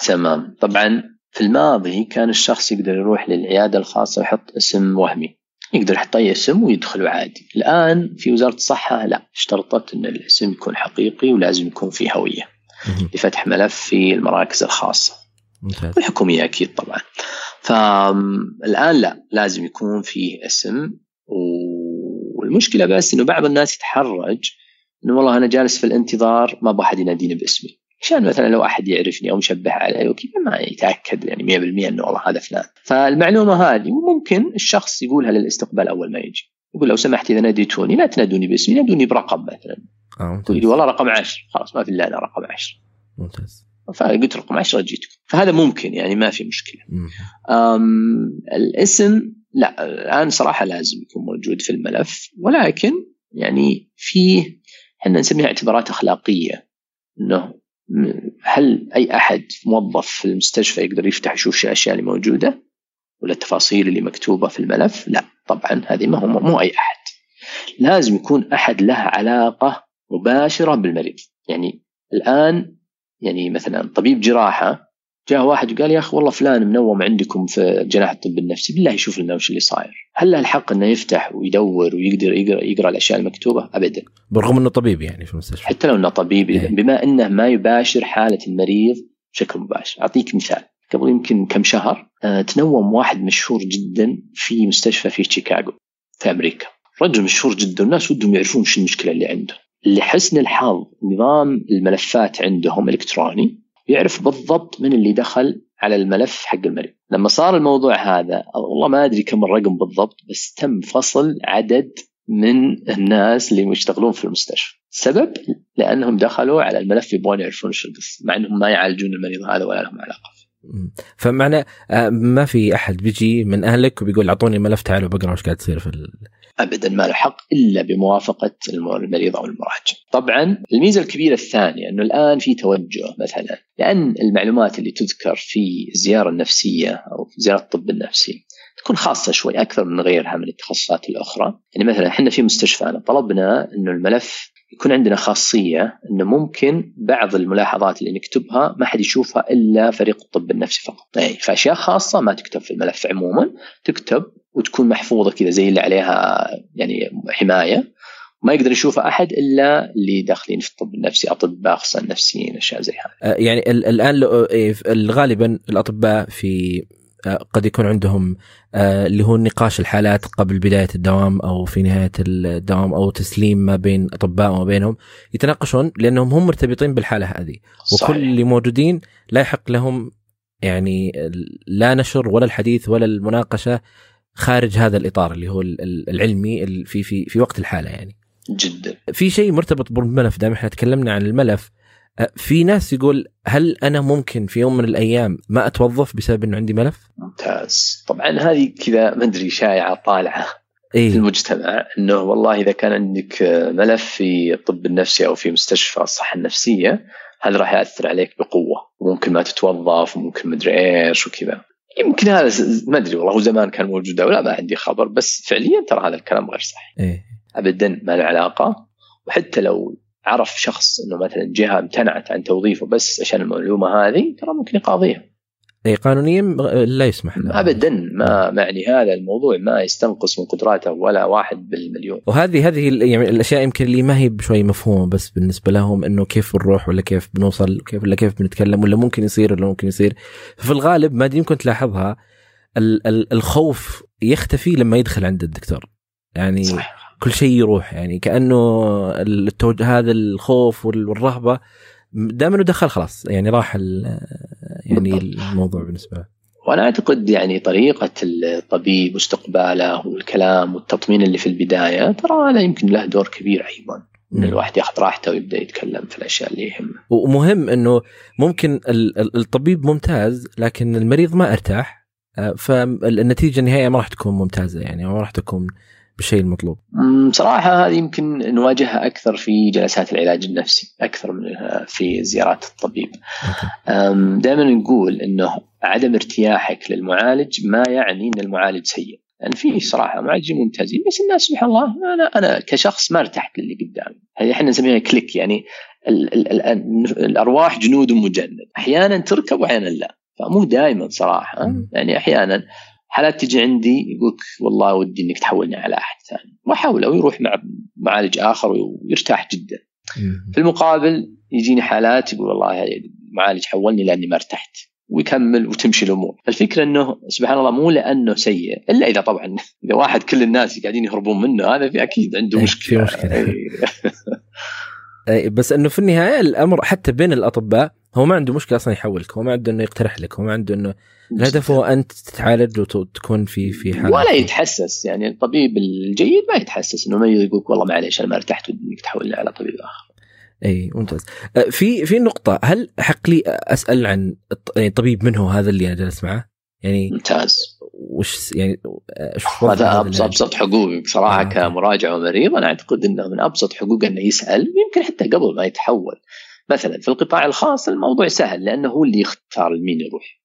تمام. طبعا في الماضي كان الشخص يقدر يروح للعيادة الخاصة ويحط اسم وهمي. يقدر يحط أي اسم ويدخل عادي. الآن في وزارة الصحة لا اشترطت إن الاسم يكون حقيقي ولازم يكون فيه هوية. لفتح ملف في المراكز الخاصة. ممتاز. والحكومية أكيد طبعا. فالآن لا لازم يكون فيه اسم. والمشكلة بس إنه بعض الناس يتحرج إنه والله أنا جالس في الانتظار ما أبغى أحد يناديني باسمي. عشان مثلا لو أحد يعرفني أو مشبه علي وكذا ما يتأكد يعني 100% إنه والله هذا فلان. فالمعلومة هذه ممكن الشخص يقولها للاستقبال أول ما يجي. يقول لو سمحت إذا ناديتوني لا تنادوني باسمي نادوني برقم مثلا. آه لي والله رقم 10 خلاص ما في إلا أنا رقم 10 ممتاز. فقلت رقم 10 جيتكم فهذا ممكن يعني ما في مشكلة. الاسم لا الآن صراحة لازم يكون موجود في الملف. ولكن يعني فيه إحنا نسميها اعتبارات أخلاقية. إنه هل أي أحد موظف في المستشفى يقدر يفتح يشوف الاشياء اللي موجودة ولا التفاصيل اللي مكتوبة في الملف؟ لا طبعا هذه ما هو مو أي أحد. لازم يكون أحد له علاقة مباشرة بالمريض، يعني الآن يعني مثلا طبيب جراحة جاء واحد وقال يا أخي والله فلان منوم عندكم في جناح الطب النفسي بالله يشوف لنا وش اللي صاير. هل له الحق إنه يفتح ويدور ويقدر يقرا, يقرأ الأشياء المكتوبة؟ ابدا. بالرغم إنه طبيب يعني في المستشفى. حتى لو إنه طبيب إيه. بما إنه ما يباشر حالة المريض بشكل مباشر. أعطيك مثال. قبل يمكن كم شهر آه، تنوم واحد مشهور جدا في مستشفى في شيكاغو في أمريكا. رجل مشهور جدا والناس ودهم يعرفون شو المشكلة اللي عنده لحسن الحظ نظام الملفات عندهم إلكتروني يعرف بالضبط من اللي دخل على الملف حق المريض. لما صار الموضوع هذا والله ما أدري كم الرقم بالضبط بس تم فصل عدد من الناس اللي يشتغلون في المستشفى. السبب لأنهم دخلوا على الملف يبغون يعرفون شو القصة مع إنهم ما يعالجون المريض هذا ولا لهم علاقة. فمعنى آه، ما في أحد بيجي من أهلك وبيقول أعطوني الملف تعالوا بقرأ وش قاعد تصير في ابدا ما له حق إلا بموافقة المريض أو المراجع. طبعا الميزة الكبيرة الثانية إنه الآن في توجه مثلا لأن المعلومات اللي تذكر في الزيارة النفسية أو زيارة الطب النفسي تكون خاصة شوي أكثر من غيرها من التخصصات الأخرى. يعني مثلا إحنا في مستشفانا طلبنا أنه الملف يكون عندنا خاصية أنه ممكن بعض الملاحظات اللي نكتبها ما حد يشوفها إلا فريق الطب النفسي فقط. أي فأشياء خاصة ما تكتب في الملف. عموما تكتب وتكون محفوظة كذا زي اللي عليها يعني حماية. ما يقدر يشوفه أحد إلا اللي داخلين في الطب النفسي أطباء أخصائيين نفسيين أشياء زي هذه. يعني الآن إيه، غالبا الأطباء في قد يكون عندهم اللي هو نقاش الحالات قبل بداية الدوام أو في نهاية الدوام أو تسليم ما بين أطباء وما بينهم يتناقشون لأنهم هم مرتبطين بالحالة هذه وكل اللي موجودين لا يحق لهم يعني لا نشر ولا الحديث ولا المناقشة خارج هذا الإطار اللي هو العلمي في في في وقت الحالة يعني. جدا. في شيء مرتبط بالملف دائما إحنا تكلمنا عن الملف في ناس يقول هل أنا ممكن في يوم من الأيام ما أتوظف بسبب إنه عندي ملف؟ ممتاز، طبعا هذه كذا ما أدري شائعة طالعة إيه؟ في المجتمع إنه والله إذا كان عندك ملف في الطب النفسي أو في مستشفى الصحة النفسية هذا راح يأثر عليك بقوة وممكن ما تتوظف وممكن مدري إيش وكذا يمكن هذا ما أدري والله هو زمان كان موجود أو لا ما عندي خبر بس فعليا ترى هذا الكلام غير صحيح إيه؟ ابدا ما له علاقة وحتى لو عرف شخص إنه مثلا جهة امتنعت عن توظيفه بس عشان المعلومة هذه ترى ممكن يقاضيها. اي قانونيا لا يسمح له. ابدا ما معني هذا الموضوع ما يستنقص من قدراته ولا واحد بالمليون. وهذه هذه يعني الأشياء يمكن اللي ما هي بشوي مفهومة بس بالنسبة لهم إنه كيف بنروح ولا كيف بنوصل كيف ولا كيف بنتكلم ولا ممكن يصير ولا ممكن يصير. ففي الغالب ما يمكن تلاحظها الخوف يختفي لما يدخل عند الدكتور. يعني صح. كل شيء يروح يعني كأنه التوجه هذا الخوف والرهبة دائما دخل خلاص يعني راح يعني الموضوع بالنسبة له. وأنا أعتقد يعني طريقة الطبيب واستقباله والكلام والتطمين اللي في البداية ترى هذا يمكن له دور كبير أيضا إن الواحد ياخذ راحته ويبدأ يتكلم في الأشياء اللي يهمه. ومهم إنه ممكن الطبيب ممتاز لكن المريض ما أرتاح آه، فالنتيجة النهائية ما راح تكون ممتازة يعني ما راح تكون بالشيء المطلوب؟ صراحة هذه يمكن نواجهها أكثر في جلسات العلاج النفسي أكثر من في زيارات الطبيب. دائما نقول أنه عدم ارتياحك للمعالج ما يعني أن المعالج سيء. يعني في صراحة معالجين ممتازين بس الناس سبحان الله أنا أنا كشخص ما ارتحت للي قدامي. هذه إحنا نسميها كليك يعني ال ال ال الأرواح جنود مجند. أحيانا تركب وأحيانا لا. فمو دائما صراحة. يعني أحيانا حالات تجي عندي يقولك والله ودي إنك تحولني على أحد ثاني. واحاول أو يروح مع معالج آخر ويرتاح جدا. في المقابل يجيني حالات يقول والله المعالج حولني لأني ما ارتحت. ويكمل وتمشي الأمور. الفكرة إنه سبحان الله مو لأنه سيء إلا إذا طبعا إذا واحد كل الناس قاعدين يهربون منه هذا في أكيد عنده إيه، مشكلة. في مشكله بس إنه في النهاية الأمر حتى بين الأطباء هو ما عنده مشكلة أصلا يحولك هو ما عنده إنه يقترح لك هو ما عنده إنه الهدف هو أنت تتعالج وتكون في في حالة. ولا يتحسس يعني الطبيب الجيد ما يتحسس إنه ما يقول والله معليش أنا ما ارتحت انك تحولني على طبيب آخر. أي ممتاز. أه، في في نقطة هل حق لي أسأل عن يعني طبيب من هو هذا اللي أنا جالس معه؟ يعني ممتاز. وش يعني هذا أبسط أبسط حقوقك صراحة آه. كمراجع ومريض أنا أعتقد إنه من أبسط حقوقه إنه يسأل يمكن حتى قبل ما يتحول. مثلا في القطاع الخاص الموضوع سهل لأنه هو اللي يختار لمين يروح.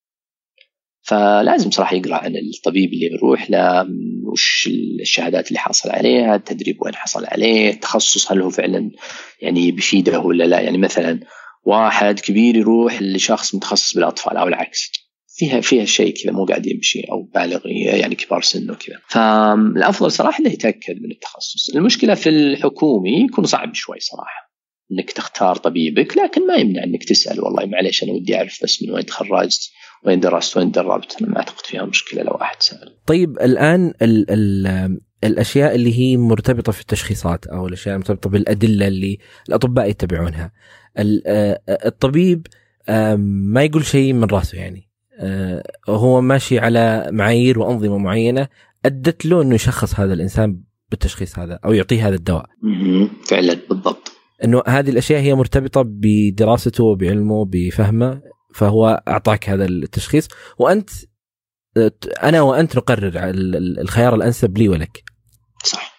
فلازم صراحة يقرأ عن الطبيب اللي بيروح له وش الشهادات اللي حاصل عليها التدريب وين حصل عليه التخصص هل هو فعلا يعني بيفيده ولا لا. يعني مثلا واحد كبير يروح لشخص متخصص بالأطفال أو العكس. فيها فيها شيء كذا مو قاعد يمشي أو بالغ يعني كبار سن وكذا. فالأفضل صراحة إنه يتأكد من التخصص. المشكلة في الحكومي يكون صعب شوي صراحة. إنك تختار طبيبك لكن ما يمنع إنك تسأل والله معليش أنا ودي أعرف بس من وين تخرجت وين درست وين دربت أنا ما أعتقد فيها مشكلة لو أحد سأل طيب الآن ال ال الأشياء اللي هي مرتبطة في التشخيصات أو الأشياء المرتبطة بالأدلة اللي الأطباء يتبعونها الطبيب ما يقول شيء من رأسه يعني هو ماشي على معايير وأنظمة معينة أدت له إنه يشخص هذا الإنسان بالتشخيص هذا أو يعطيه هذا الدواء. فعلا بالضبط. إنه هذه الأشياء هي مرتبطة بدراسته وبعلمه بفهمه فهو أعطاك هذا التشخيص وأنت أنا وأنت نقرر الخيار الأنسب لي ولك. صح.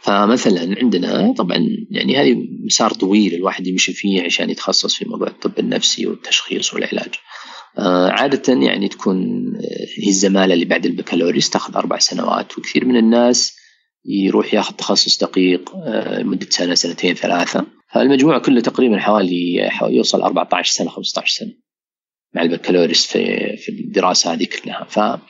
فمثلا عندنا طبعا يعني هذه مسار طويل الواحد يمشي فيه عشان يتخصص في موضوع الطب النفسي والتشخيص والعلاج. آه، عادة يعني تكون هي الزمالة اللي بعد البكالوريوس تاخذ أربع سنوات وكثير من الناس يروح ياخذ تخصص دقيق آه، مدة سنة سنتين ثلاثة فالمجموع كله تقريبا حوالي يوصل 14 سنة 15 سنة مع البكالوريوس في في الدراسة هذه كلها. ف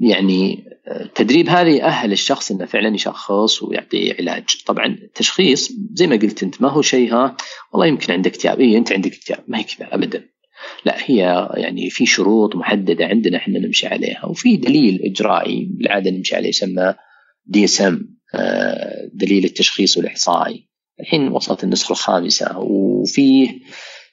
يعني التدريب هذا يأهل الشخص إنه فعلا يشخص ويعطي علاج، طبعا التشخيص زي ما قلت أنت ما هو شيء ها والله يمكن عندك اكتئاب، اي أنت عندك اكتئاب، ما هي كذا ابدا. لا هي يعني في شروط محددة عندنا إحنا نمشي عليها وفي دليل إجرائي بالعادة نمشي عليه يسمى DSM دليل التشخيص والإحصائي. الحين وصلت النسخة الخامسة وفيه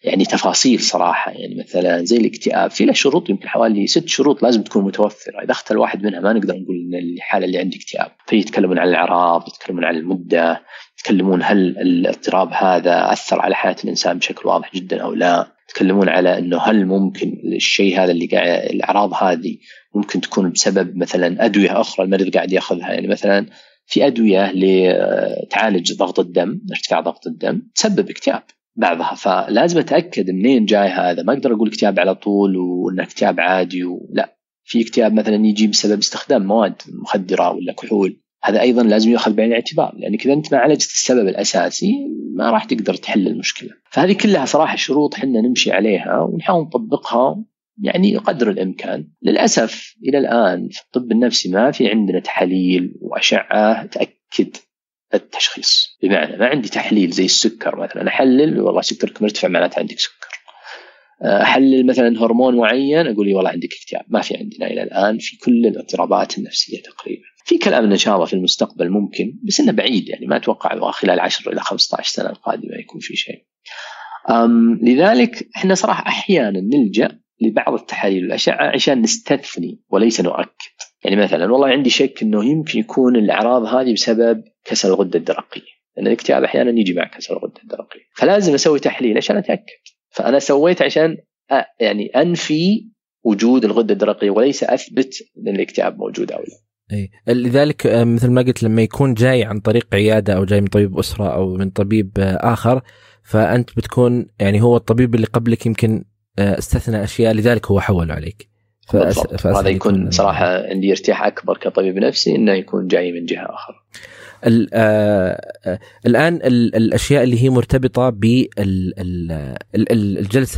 يعني تفاصيل صراحة يعني مثلا زي الاكتئاب في له شروط يمكن حوالي ست شروط لازم تكون متوفرة. إذا اختل واحد منها ما نقدر نقول إن الحالة اللي عندي اكتئاب. فيتكلمون عن الأعراض يتكلمون عن المدة يتكلمون هل الاضطراب هذا أثر على حياة الإنسان بشكل واضح جدا أو لا. يتكلمون على إنه هل ممكن الشيء هذا اللي قاعد الأعراض هذه ممكن تكون بسبب مثلا أدوية أخرى المريض قاعد يأخذها. يعني مثلا في أدوية لتعالج ضغط الدم ارتفاع ضغط الدم تسبب اكتئاب بعضها. فلازم أتأكد منين جاي هذا. ما أقدر أقول اكتئاب على طول وإنه اكتئاب عادي ولا في اكتئاب مثلا يجي بسبب استخدام مواد مخدرة ولا كحول. هذا أيضا لازم يؤخذ بعين الاعتبار لانك إذا أنت ما عالجت السبب الأساسي ما راح تقدر تحل المشكلة. فهذه كلها صراحة شروط حنا نمشي عليها ونحاول نطبقها يعني قدر الإمكان. للأسف إلى الآن في الطب النفسي ما في عندنا تحاليل وأشعة تأكد التشخيص. بمعنى ما عندي تحليل زي السكر مثلا أحلل والله سكرك مرتفع معناته عندك سكر. أحلل مثلا هرمون معين أقول لي والله عندك اكتئاب. ما في عندنا إلى الآن في كل الاضطرابات النفسية تقريبا. في كلام ان شاء الله في المستقبل ممكن بس إنه بعيد يعني ما أتوقع خلال 10 إلى 15 سنة القادمة يكون في شيء. لذلك إحنا صراحة أحيانا نلجأ لبعض التحاليل والاشعه عشان نستثني وليس نؤكد. يعني مثلا والله عندي شك إنه يمكن يكون الأعراض هذه بسبب كسر الغدة الدرقية. لأن الاكتئاب أحيانا يجي مع كسر الغدة الدرقية. فلازم أسوي تحليل عشان أتأكد. فأنا سويت عشان يعني أنفي وجود الغدة الدرقية وليس أثبت إن الاكتئاب موجود أو لا. إي. لذلك مثل ما قلت لما يكون جاي عن طريق عيادة أو جاي من طبيب أسرة أو من طبيب آخر فأنت بتكون يعني هو الطبيب اللي قبلك يمكن استثنى أشياء لذلك هو حول عليك. فأس... هذا يكون صراحة عندي ارتياح أكبر كطبيب نفسي إنه يكون جاي من جهة أخرى. الآن الأشياء اللي هي مرتبطة بالجلسه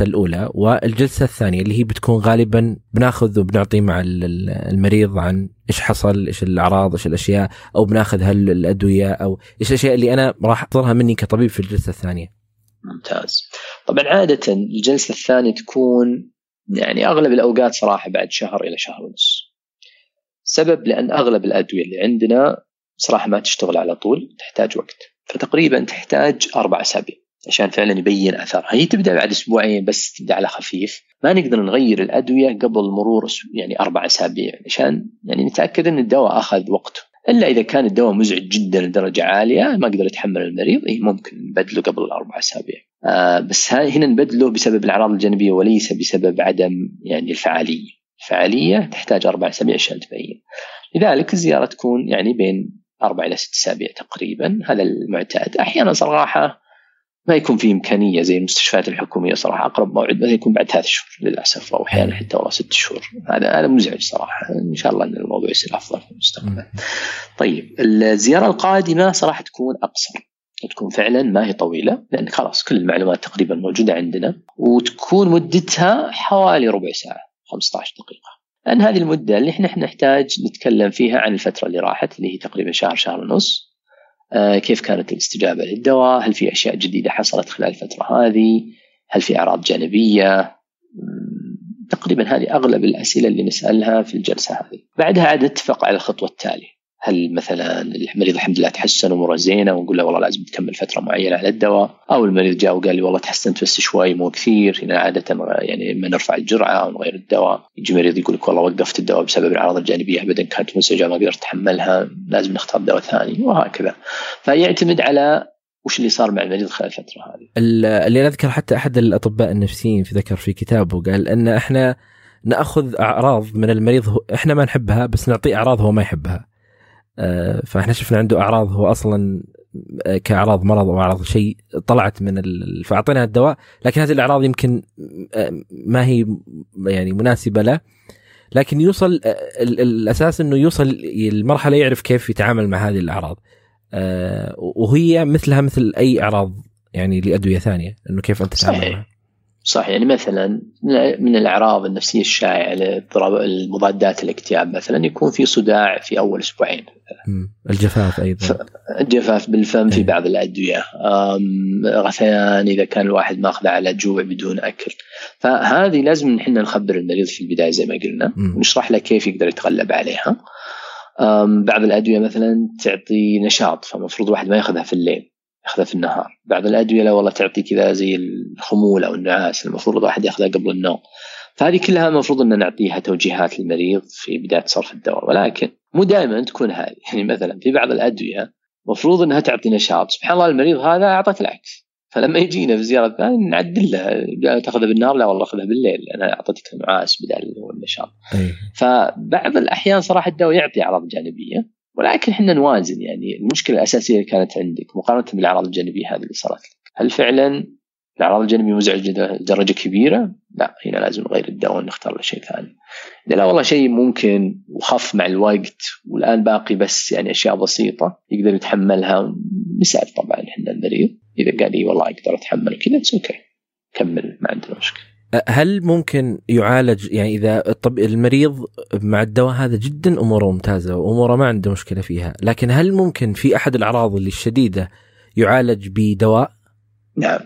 الأولى والجلسة الثانية اللي هي بتكون غالبا بناخذ وبنعطي مع المريض عن إيش حصل إيش الأعراض إيش الأشياء أو بناخذ هل الأدوية أو إيش الأشياء اللي أنا راح احضرها مني كطبيب في الجلسة الثانية ممتاز. طبعا عادة الجلسة الثانية تكون يعني أغلب الأوقات صراحة بعد شهر إلى شهر ونص. سبب لأن أغلب الأدوية اللي عندنا صراحة ما تشتغل على طول تحتاج وقت. فتقريبا تحتاج أربع أسابيع عشان فعلا يبين اثرها هي تبدأ بعد أسبوعين بس تبدأ على خفيف. ما نقدر نغير الأدوية قبل مرور يعني أربع أسابيع عشان يعني نتأكد إن الدواء أخذ وقته. إلا إذا كان الدواء مزعج جدا لدرجة عالية ما قدر يتحمل المريض إيه ممكن نبدله قبل الأربع أسابيع. آه بس هنا نبدله بسبب الأعراض الجانبية وليس بسبب عدم يعني الفعالية. الفعالية تحتاج أربع أسابيع عشان تبين. لذلك الزيارة تكون يعني بين أربع إلى ست أسابيع تقريبا هذا المعتاد. أحيانا صراحة ما يكون في إمكانية زي المستشفيات الحكومية صراحة أقرب موعد مثلا يكون بعد ثلاث شهور للأسف أو أحيانا حتى والله ست شهور. هذا هذا مزعج صراحة. إن شاء الله إن الموضوع يصير أفضل في المستقبل. طيب الزيارة القادمة صراحة تكون أقصر. تكون فعلا ما هي طويلة لأن خلاص كل المعلومات تقريبا موجودة عندنا وتكون مدتها حوالي ربع ساعة 15 دقيقة. لأن هذه المدة اللي إحنا نحتاج نتكلم فيها عن الفترة اللي راحت اللي هي تقريبا شهر شهر ونص. كيف كانت الاستجابة للدواء؟ هل في أشياء جديدة حصلت خلال الفترة هذه؟ هل في أعراض جانبية؟ تقريبا هذه أغلب الأسئلة اللي نسألها في الجلسة هذه. بعدها عاد نتفق على الخطوة التالية. هل مثلا المريض الحمد لله تحسن اموره زينة ونقول له والله لازم تكمل فترة معينة على الدواء أو المريض جاء وقال لي والله تحسنت بس شوي مو كثير هنا عادة يعني لما نرفع الجرعة أو نغير الدواء. يجي مريض يقول لك والله وقفت الدواء بسبب الأعراض الجانبية ابدا كانت مزعجة ما قدرت أتحملها لازم نختار دواء ثاني وهكذا. فيعتمد على وش اللي صار مع المريض خلال الفترة هذه. اللي اذكر حتى أحد الأطباء النفسيين في ذكر في كتابه قال إن إحنا نأخذ أعراض من المريض إحنا ما نحبها بس نعطيه أعراض هو ما يحبها. فإحنا شفنا عنده أعراض هو أصلا كأعراض مرض أو أعراض شيء طلعت من ال... فاعطيناه الدواء لكن هذه الأعراض يمكن ما هي يعني مناسبة له. لكن يوصل الأساس إنه يوصل المرحلة يعرف كيف يتعامل مع هذه الأعراض. وهي مثلها مثل أي أعراض يعني لأدوية ثانية إنه كيف أنت تتعامل معها. صح يعني مثلا من الأعراض النفسية الشائعة لاضطراب المضادات الاكتئاب مثلا يكون في صداع في أول أسبوعين. الجفاف أيضا. الجفاف بالفم في إيه. بعض الأدوية. غثيان إذا كان الواحد ماخذ على جوع بدون أكل. فهذه لازم نحن نخبر المريض في البداية زي ما قلنا ونشرح له كيف يقدر يتغلب عليها. بعض الأدوية مثلا تعطي نشاط فالمفروض الواحد ما ياخذها في الليل. ياخذها في النهار بعض الأدوية لا والله تعطي كذا زي الخمول أو النعاس المفروض الواحد يأخذها قبل النوم. فهذه كلها المفروض إن نعطيها توجيهات للمريض في بداية صرف الدواء. ولكن مو دائما تكون هذه. يعني مثلا في بعض الأدوية المفروض إنها تعطي نشاط. سبحان الله المريض هذا اعطت العكس. فلما يجينا في زيارة ثانية نعدل له تأخذها بالنهار لا والله خذها بالليل أنا أعطيتك نعاس بدل النشاط. فبعض الأحيان صراحة الدواء يعطي أعراض جانبية. ولكن إحنا نوازن يعني المشكلة الأساسية اللي كانت عندك مقارنة بالأعراض الجانبية هذه اللي صارت لك هل فعلا الأعراض الجانبية مزعجة درجة كبيرة؟ لا هنا لازم نغير الدواء ونختار له شيء ثاني. لا والله شيء ممكن وخف مع الوقت والآن باقي بس يعني أشياء بسيطة يقدر يتحملها نساعد طبعا إحنا المريض إذا قال لي والله أقدر أتحمل كذا أوكي كمل ما عندنا مشكلة. هل ممكن يعالج يعني إذا الطب المريض مع الدواء هذا جدا أموره ممتازة وأموره ما عنده مشكلة فيها، لكن هل ممكن في أحد الأعراض اللي الشديدة يعالج بدواء؟ نعم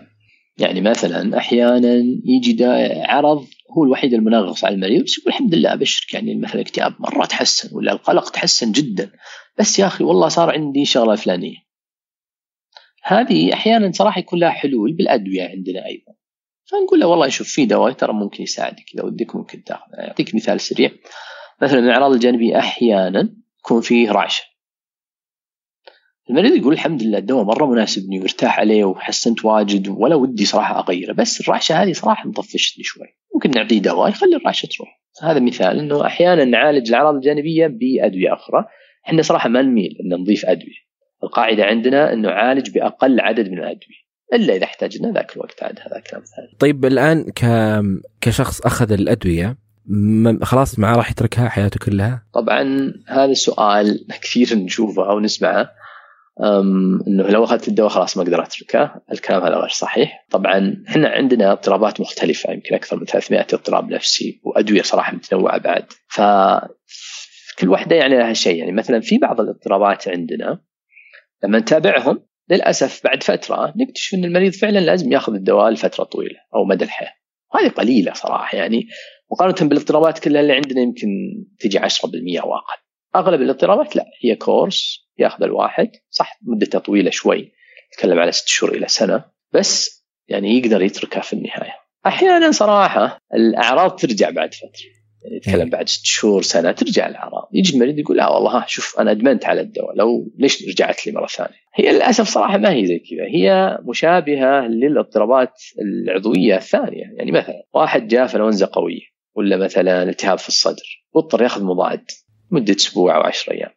يعني مثلا أحيانا يجي عرض هو الوحيد المنغص على المريض بس يقول الحمد لله أبشرك يعني مثلا الاكتئاب مرة تحسن ولا القلق تحسن جدا بس يا أخي والله صار عندي شغلة فلانية. هذه أحيانا صراحة يكون لها حلول بالأدوية عندنا أيضا. فنقول له والله شوف في دواء ترى ممكن يساعدك إذا ودك ممكن تاخذ. أعطيك مثال سريع. مثلا الإعراض الجانبيه أحيانا يكون فيه رعشة. المريض يقول الحمد لله الدواء مرة مناسبني وارتاح عليه وحسنت واجد ولا ودي صراحة أغيره بس الرعشة هذه صراحة مطفشتني شوي. ممكن نعطيه دواء يخلي الرعشة تروح. هذا مثال إنه أحيانا نعالج الأعراض الجانبية بأدوية أخرى. إحنا صراحة ما نميل إن نضيف أدوية. القاعدة عندنا إنه عالج بأقل عدد من الأدوية. إلا إذا احتاجنا ذاك الوقت عاد هذا كلام ثاني. طيب الآن ك كشخص أخذ الأدوية خلاص ما راح يتركها حياته كلها؟ طبعا هذا السؤال كثير نشوفه أو نسمعه. إنه لو أخذت الدواء خلاص ما أقدر أتركه، الكلام هذا غير صحيح، طبعا إحنا عندنا اضطرابات مختلفة يمكن أكثر من 300 اضطراب نفسي وأدوية صراحة متنوعة بعد، ف كل واحدة يعني لها شيء. يعني مثلا في بعض الاضطرابات عندنا لما نتابعهم للأسف بعد فترة نكتشف إن المريض فعلا لازم يأخذ الدواء لفترة طويلة أو مدى الحياة. وهذه قليلة صراحة يعني. مقارنة بالاضطرابات كلها اللي عندنا يمكن تجي 10% أو أقل. أغلب الاضطرابات لا هي كورس يأخذ الواحد صح مدته طويلة شوي نتكلم على ست شهور إلى سنة بس يعني يقدر يتركها في النهاية. أحيانا صراحة الأعراض ترجع بعد فترة. يعني يتكلم إيه. بعد ست شهور سنة ترجع الاعراض يجي المريض يقول لا والله ها شوف أنا أدمنت على الدواء لو ليش رجعت لي مرة ثانية؟ هي للأسف صراحة ما هي زي كذا هي مشابهة للاضطرابات العضوية الثانية يعني مثلا واحد جاء انفلونزا قوية ولا مثلا التهاب في الصدر واضطر يأخذ مضاد مده أسبوع أو 10 أيام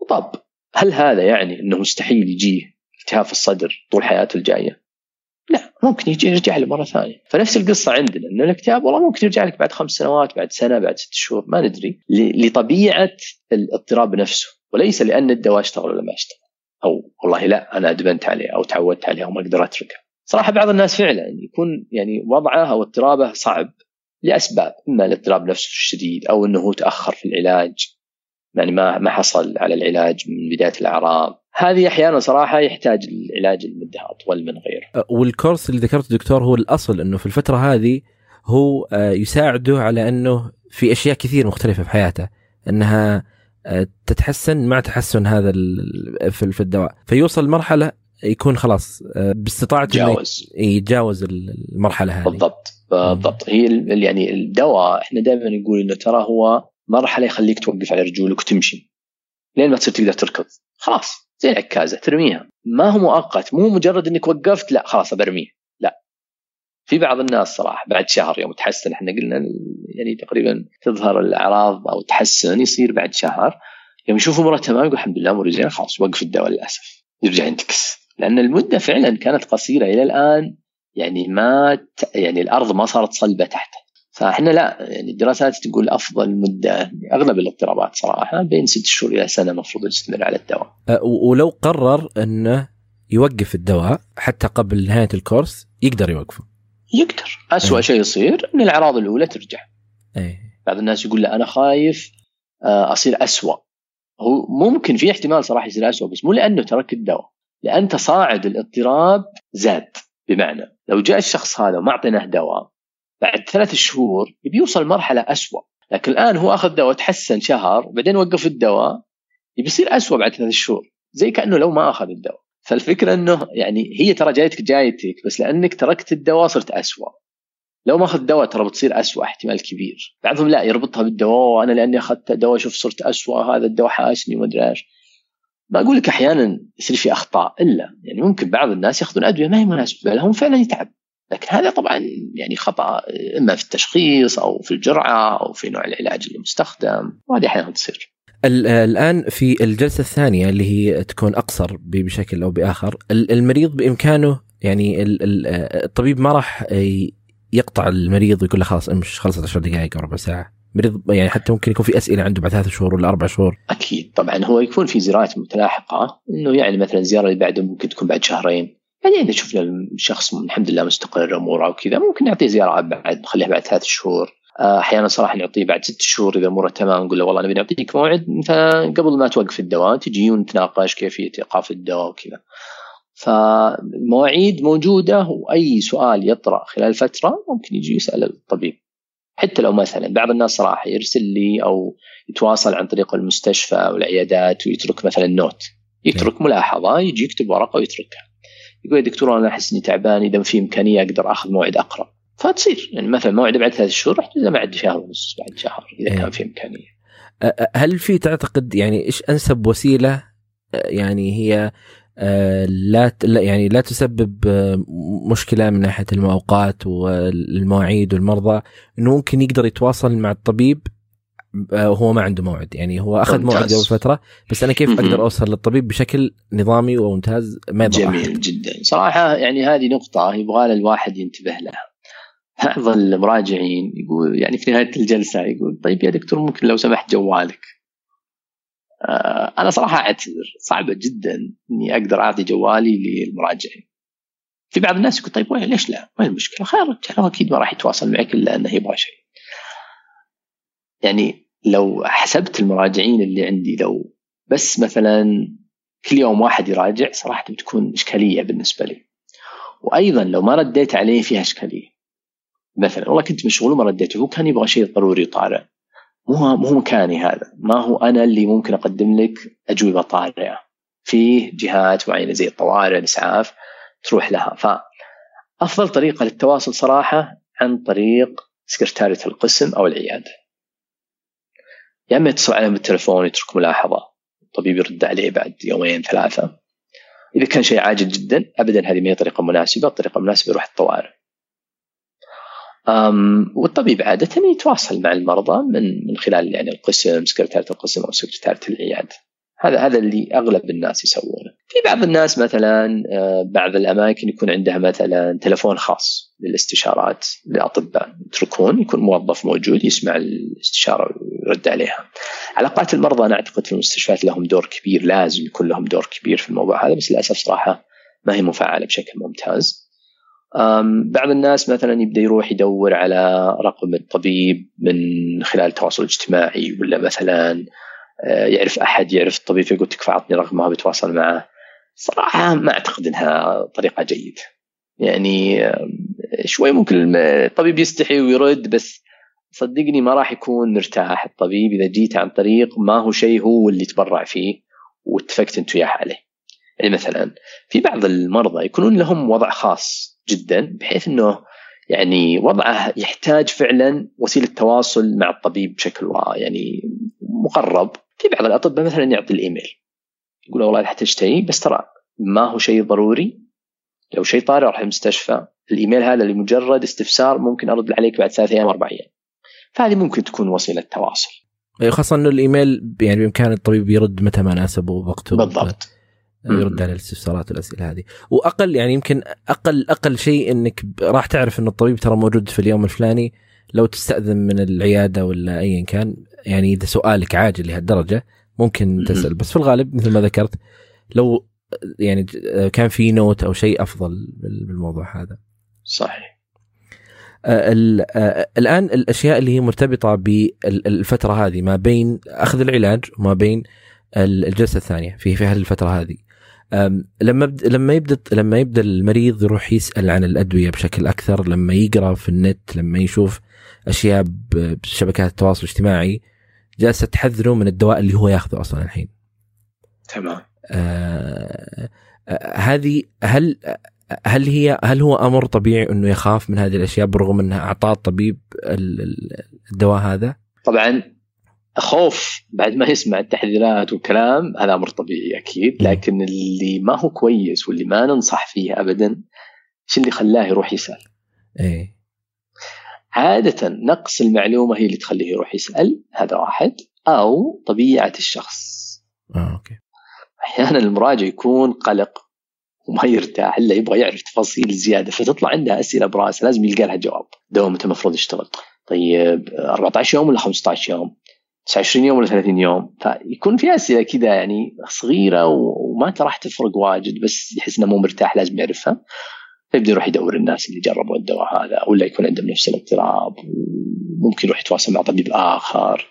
وطب هل هذا يعني إنه مستحيل يجيه التهاب في الصدر طول حياته الجاية؟ لا ممكن يجي يرجع له مرة ثانية. فنفس القصة عندنا ان الاكتئاب والله ممكن يرجع لك بعد خمس سنوات بعد سنة بعد ست شهور ما ندري لطبيعة الاضطراب نفسه وليس لأن الدواء اشتغل ولا ما اشتغل. أو والله لا أنا أدمنت عليه أو تعودت عليه وما أقدر أتركه. صراحة بعض الناس فعلا يكون يعني وضعه أو اضطرابه صعب لأسباب إما الاضطراب نفسه الشديد أو إنه هو تأخر في العلاج. يعني ما ما حصل على العلاج من بداية الأعراض. هذه أحيانا صراحة يحتاج العلاج لمده اطول من غيره. أه، والكورس اللي ذكرته دكتور هو الأصل إنه في الفترة هذه هو أه، يساعده على إنه في أشياء كثير مختلفة في حياته إنها أه، تتحسن مع تحسن هذا في الدواء. فيوصل مرحلة يكون خلاص باستطاعته يتجاوز. يتجاوز المرحلة هذه. بالضبط بالضبط. هي يعني الدواء إحنا دائما نقول إنه ترى هو مرحلة يخليك توقف على رجولك وتمشي. لين ما تصير تقدر تركض. خلاص. زي العكازه ترميها. ما هو مؤقت مو مجرد إنك وقفت لا خلاص برميه لا. في بعض الناس صراحة بعد شهر يوم تحسن إحنا قلنا يعني تقريبا تظهر الأعراض أو تحسن يصير بعد شهر. يوم يشوفوا اموره تمام يقول الحمد لله أموري زين خلاص وقف الدواء للأسف. يرجع ينتكس. لأن المدة فعلا كانت قصيرة إلى الآن يعني ما يعني الأرض ما صارت صلبة تحته. فاحنا لا يعني الدراسات تقول أفضل مدة أغلب الاضطرابات صراحة بين ست شهور إلى سنة المفروض يستمر على الدواء. أه، ولو قرر إنه يوقف الدواء حتى قبل نهاية الكورس يقدر يوقفه. يقدر أسوأ أي. شيء يصير إن الأعراض الأولى ترجع إيه بعض الناس يقول لا أنا خايف آه، أصير أسوأ هو ممكن في احتمال صراحة يصير أسوأ بس مو لأنه ترك الدواء لأن تصاعد الاضطراب زاد بمعنى لو جاء الشخص هذا وما أعطيناه دواء بعد ثلاث شهور بيوصل مرحلة أسوأ. لكن الآن هو أخذ دواء تحسن شهر وبعدين وقف الدواء بيصير أسوأ بعد ثلاث شهور. زي كأنه لو ما أخذ الدواء. فالفكرة إنه يعني هي ترى جايتك جايتك بس لأنك تركت الدواء صرت أسوأ. لو ما اخذت دواء ترى بتصير أسوأ احتمال كبير. بعضهم لا يربطها بالدواء وأنا لأني أخذت دواء شوف صرت أسوأ هذا الدواء حاشني وما أدري إيش. ما أقول لك أحيانا يصير في أخطاء إلا يعني ممكن بعض الناس يأخذون أدوية ما هي مناسبة لهم فعلا يتعب. لكن هذا طبعا يعني خطأ إما في التشخيص أو في الجرعة أو في نوع العلاج المستخدم وهذه أحيانا تصير. ال- الآن في الجلسة الثانية اللي هي تكون أقصر بشكل أو بآخر ال- المريض بإمكانه يعني ال- ال- الطبيب ما راح يقطع المريض ويقول له خلاص امش خلصت 10 دقائق أو ربع ساعة. مريض يعني حتى ممكن يكون في أسئلة عنده بعد ثلاث شهور ولا أربع شهور. أكيد طبعا هو يكون في زيارات متلاحقة إنه يعني مثلا الزياره اللي بعده ممكن تكون بعد شهرين. بعدين إذا شفنا الشخص الحمد لله مستقر اموره وكذا ممكن نعطيه زيارة بعد نخليها بعد ثلاث شهور. آه، أحيانا صراحة نعطيه بعد ست شهور إذا أموره تمام نقول له والله نبي نعطيك موعد مثلا قبل ما توقف الدواء تجي ونتناقش كيفيه إيقاف الدواء وكذا. فالمواعيد موجودة وأي سؤال يطرأ خلال فترة ممكن يجي يسأل الطبيب. حتى لو مثلا بعض الناس صراحة يرسل لي أو يتواصل عن طريق المستشفى أو العيادات ويترك مثلا نوت يترك ملاحظة يجي يكتب ورقة ويتركها. يقول يا دكتور أنا أحس إني تعبان إذا في إمكانية أقدر آخذ موعد اقرب فتصير. يعني مثلا موعد بعد ثلاث شهور رحت بعد شهر ونص بعد شهر إذا إيه. كان في إمكانية. هل في تعتقد يعني إيش أنسب وسيلة؟ يعني هي لا يعني لا تسبب مشكلة من ناحية المواقات والمواعيد والمرضى إنه ممكن يقدر يتواصل مع الطبيب أ، وهو ما عنده موعد يعني هو أخذ. موعد قبل فترة بس أنا كيف. أقدر أوصل للطبيب بشكل نظامي وممتاز ما يضر جميل أحد. جدا صراحة يعني هذه نقطة يبغى الواحد ينتبه لها بعض المراجعين يقول يعني في نهاية الجلسة يقول طيب يا دكتور ممكن لو سمحت جوالك آه، أنا صراحة أعتذر صعبة جدا إني أقدر أعطي جوالي للمراجعين في بعض الناس يقول طيب وين ليش لا؟ وين المشكلة؟ خير هو أكيد ما راح يتواصل معك إلا إنه يبغى شيء. يعني لو حسبت المراجعين اللي عندي لو بس مثلا كل يوم واحد يراجع صراحة بتكون إشكالية بالنسبة لي. وأيضا لو ما رديت عليه فيها إشكالية. مثلا والله كنت مشغول وما رديت هو كان يبغى شيء ضروري طارئ. مو مو مكاني هذا، ما هو أنا اللي ممكن أقدم لك أجوبة طارئة. في جهات معينة زي الطوارئ الإسعاف تروح لها فأفضل طريقة للتواصل صراحة عن طريق سكرتاريه القسم أو العيادة. يا أما يتصل عليهم بالتليفون يترك ملاحظه الطبيب يرد عليه بعد يومين ثلاثة. إذا كان شيء عاجل جدا ابدا هذه ما هي طريقة مناسبة، الطريقة المناسبه يروح الطوارئ. أم والطبيب عادة يتواصل مع المرضى من من خلال يعني القسم سكرتارية القسم أو سكرتارية العيادة هذا هذا اللي أغلب الناس يسوونه. في بعض الناس مثلا آه، بعض الأماكن يكون عندها مثلا تلفون خاص للاستشارات للأطباء. يتركون يكون موظف موجود يسمع الاستشارة ويرد عليها. علاقات المرضى أنا أعتقد في المستشفيات لهم دور كبير لازم يكون لهم دور كبير في الموضوع هذا بس للأسف صراحة ما هي مفعلة بشكل ممتاز. بعض الناس مثلا يبدأ يروح يدور على رقم الطبيب من خلال التواصل الاجتماعي ولا مثلا يعرف أحد يعرف الطبيب فيقول تكفى اعطني رقمه بيتواصل معه. صراحة ما أعتقد إنها طريقة جيدة. يعني شوي ممكن الطبيب يستحي ويرد بس صدقني ما راح يكون مرتاح الطبيب. إذا جيت عن طريق ما هو شيء هو اللي تبرع فيه واتفقت انت وياه عليه يعني مثلا في بعض المرضى يكونون لهم وضع خاص جدا بحيث إنه يعني وضعه يحتاج فعلا وسيلة تواصل مع الطبيب بشكل يعني مقرب. في بعض الأطباء مثلا يعطي الإيميل يقول والله احتجت شيء بس ترى ما هو شيء ضروري. لو شيء طارئ أروح المستشفى. الإيميل هذا لمجرد استفسار ممكن أرد عليك بعد ثلاث أيام أربع أيام. فهذه ممكن تكون وسيلة تواصل. خاصة إنه الإيميل يعني بإمكان الطبيب يرد متى ما ناسبه ووقته بالضبط. يرد على الاستفسارات والأسئلة هذه. وأقل يعني يمكن أقل أقل شيء إنك راح تعرف إن الطبيب ترى موجود في اليوم الفلاني. لو تستأذن من العيادة ولا ايا كان يعني إذا سؤالك عاجل لهالدرجة ممكن تسأل. بس في الغالب مثل ما ذكرت لو يعني كان في نوت أو شيء أفضل بالموضوع هذا. صحيح. الآن الأشياء اللي هي مرتبطة بالفترة هذه ما بين أخذ العلاج وما بين الجلسة الثانية في في هذه الفترة هذه. لما لما يبدأ لما يبدأ المريض يروح يسأل عن الأدوية بشكل أكثر لما يقرأ في النت لما يشوف أشياء بشبكات التواصل الاجتماعي جالسة تحذره من الدواء اللي هو ياخذه أصلا الحين. تمام. آه هذه هل هل هي هل هو أمر طبيعي إنه يخاف من هذه الأشياء برغم إنها أعطاه الطبيب الدواء هذا؟ طبعا خوف بعد ما يسمع التحذيرات والكلام هذا أمر طبيعي أكيد لكن اللي ما هو كويس واللي ما ننصح فيه ابدا إيش اللي خلاه يروح يسأل؟ إيه عادة نقص المعلومة هي اللي تخليه يروح يسأل هذا واحد أو طبيعة الشخص. آه أوكي. أحيانا المراجع يكون قلق وما يرتاح إلا يبغى يعرف تفاصيل زيادة فتطلع عنده أسئلة براسه لازم يلقى لها جواب. دوام متى المفروض يشتغل. طيب 14 يوم ولا 15 يوم؟ 29 يوم ولا 30 يوم؟ فيكون في أسئلة كذا يعني صغيرة وما راح تفرق واجد بس يحس إنه مو مرتاح لازم يعرفها. فيبدا يروح يدور الناس اللي جربوا الدواء هذا ولا يكون عندهم نفس الاضطراب وممكن يروح يتواصل مع طبيب آخر.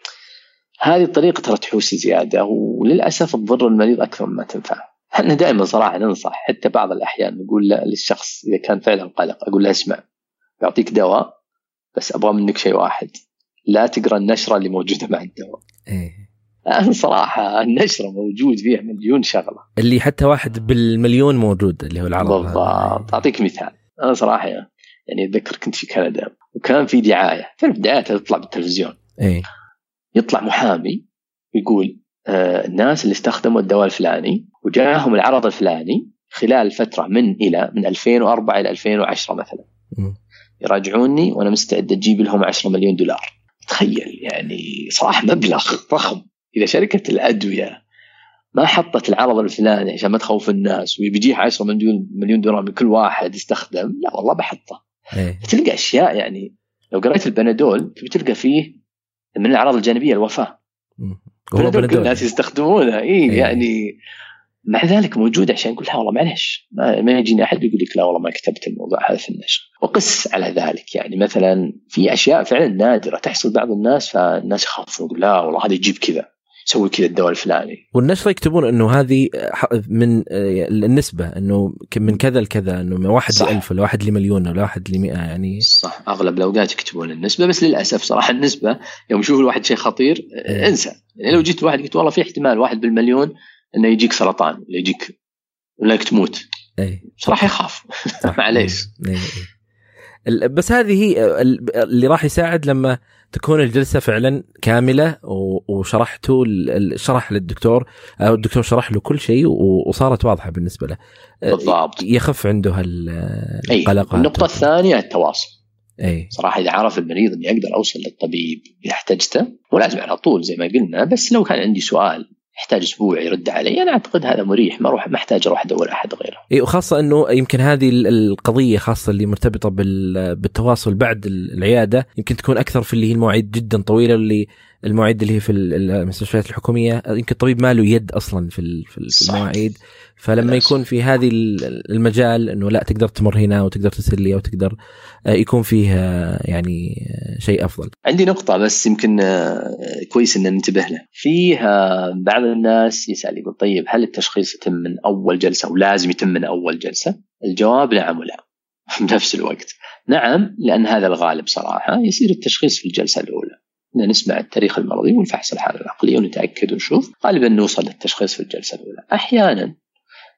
هذه الطريقة ترى تحوس زيادة وللأسف تضر المريض أكثر مما تنفعه إحنا دائما صراحة ننصح حتى بعض الأحيان نقول للشخص إذا كان فعلا قلق أقول له اسمع بعطيك دواء بس أبغى منك شيء واحد لا تقرأ النشرة اللي موجودة مع الدواء. إيه. صراحة النشرة موجود فيها مليون شغلة. اللي حتى واحد بالمليون موجود اللي هو العرض بالضبط أعطيك مثال أنا صراحة يعني أتذكر كنت في كندا وكان في دعاية تعرف دعايات تطلع بالتلفزيون. إيه يطلع محامي يقول آه الناس اللي استخدموا الدواء الفلاني وجاهم العرض الفلاني خلال فترة من إلى من 2004 إلى 2010 مثلا. م. يراجعوني وأنا مستعد أجيب لهم 10 مليون دولار. تخيل يعني صراحة مبلغ ضخم إذا شركة الأدوية ما حطت العرض الفلاني عشان ما تخوف الناس وبيجيها 10 مليون مليون دولار من كل واحد يستخدم لا والله بحطه إيه. تلقى أشياء يعني لو قريت البنادول بتلقى فيه من الأعراض الجانبية الوفاة. هو بنادول. الناس يستخدمونها اي إيه. يعني مع ذلك موجود عشان يقول لا والله معلش ما, ما يجيني أحد يقول لك لا والله ما كتبت الموضوع هذا في النشر. وقس على ذلك. يعني مثلا في أشياء فعلا نادرة تحصل بعض الناس فالناس يخافون يقول لا والله هذا يجيب كذا. يسوي كذا الدواء الفلاني. والنشره يكتبون إنه هذه من آه، النسبة إنه من كذا لكذا إنه من واحد صح. لألف ولا واحد لمليون ولا واحد لمئة يعني. صح. أغلب الأوقات يكتبون النسبة بس للأسف صراحة النسبة يوم يشوف الواحد شيء خطير إيه. انسى. يعني لو جيت واحد قلت والله في احتمال واحد بالمليون إنه يجيك سرطان ولا يجيك ولا انك تموت. اي صراحة يخاف. معليش. إيه، إيه، إيه. بس هذه هي ال- اللي راح يساعد لما تكون الجلسة فعلا كاملة وشرحته شرح للدكتور أو الدكتور شرح له كل شيء وصارت واضحة بالنسبة له. بالضبط. يخف عنده اي القلق النقطة الثانية التواصل. اي صراحة إذا عرف المريض إني أقدر أوصل للطبيب إذا احتجته ولازم على طول زي ما قلنا بس لو كان عندي سؤال يحتاج أسبوع يرد علي أنا أعتقد هذا مريح ما أروح ما أحتاج أروح أدور أحد غيره. اي وخاصة إنه يمكن هذه ال- القضية خاصة اللي مرتبطة بال- بالتواصل بعد العيادة يمكن تكون أكثر في اللي هي المواعيد جدا طويلة اللي المواعيد اللي هي في ال- المستشفيات الحكومية يمكن الطبيب ما له يد أصلا في في. المواعيد فلما. يكون في هذه ال- المجال إنه لا تقدر تمر هنا وتقدر ترسل لي أو تقدر آه، يكون فيه آه، يعني آه، شيء أفضل عندي نقطة بس يمكن كويس إن ننتبه له. فيه آه، بعض الناس يسأل يقول طيب هل التشخيص يتم من أول جلسة ولازم يتم من أول جلسة؟ الجواب نعم ولا. بنفس الوقت. نعم لأن هذا الغالب صراحة يصير التشخيص في الجلسة الأولى. إن نسمع التاريخ المرضي ونفحص الحالة العقلية ونتأكد ونشوف. غالبا نوصل للتشخيص في الجلسة الأولى. أحيانا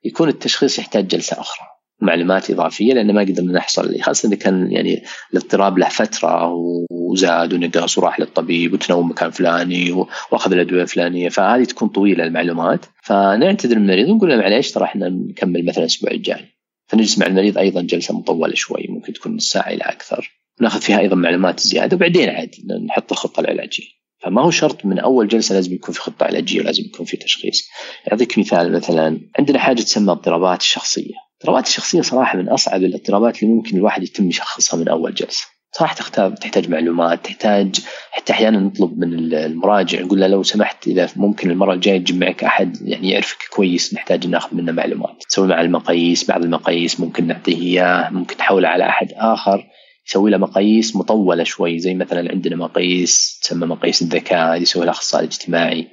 يكون التشخيص يحتاج جلسة أخرى معلومات إضافية لأن ما قدرنا نحصل عليه. خاصة إذا كان يعني الاضطراب له فترة وزاد ونقص وراح للطبيب وتنوم مكان فلاني و- وأخذ الأدوية الفلانية فهذه تكون طويلة المعلومات. فنعتذر المريض ونقول له معليش ترى إحنا نكمل مثلا الأسبوع الجاي. فنجلس مع المريض أيضا جلسة مطولة شوي ممكن تكون نص ساعة إلى أكثر. ناخذ فيها أيضا معلومات زيادة وبعدين عاد نحط الخطة العلاجية فما هو شرط من أول جلسة لازم يكون في خطة علاجية ولازم يكون في تشخيص. أعطيك مثال مثلا عندنا حاجة تسمى اضطرابات الشخصية. الاضطرابات الشخصية صراحة من أصعب الاضطرابات اللي ممكن الواحد يتم يشخصها من أول جلسة. صراحة تختار تحتاج معلومات تحتاج حتى أحيانا نطلب من المراجع نقول له لو سمحت إذا ممكن المرة الجاية تجيب معك أحد يعني يعرفك كويس نحتاج ناخذ منه معلومات. تسوي مع المقاييس بعض المقاييس ممكن نعطيه إياه ممكن تحوله على أحد آخر يسوي له مقاييس مطولة شوي زي مثلا عندنا مقاييس تسمى مقاييس الذكاء هذه يسوي لها الأخصائي الاجتماعي.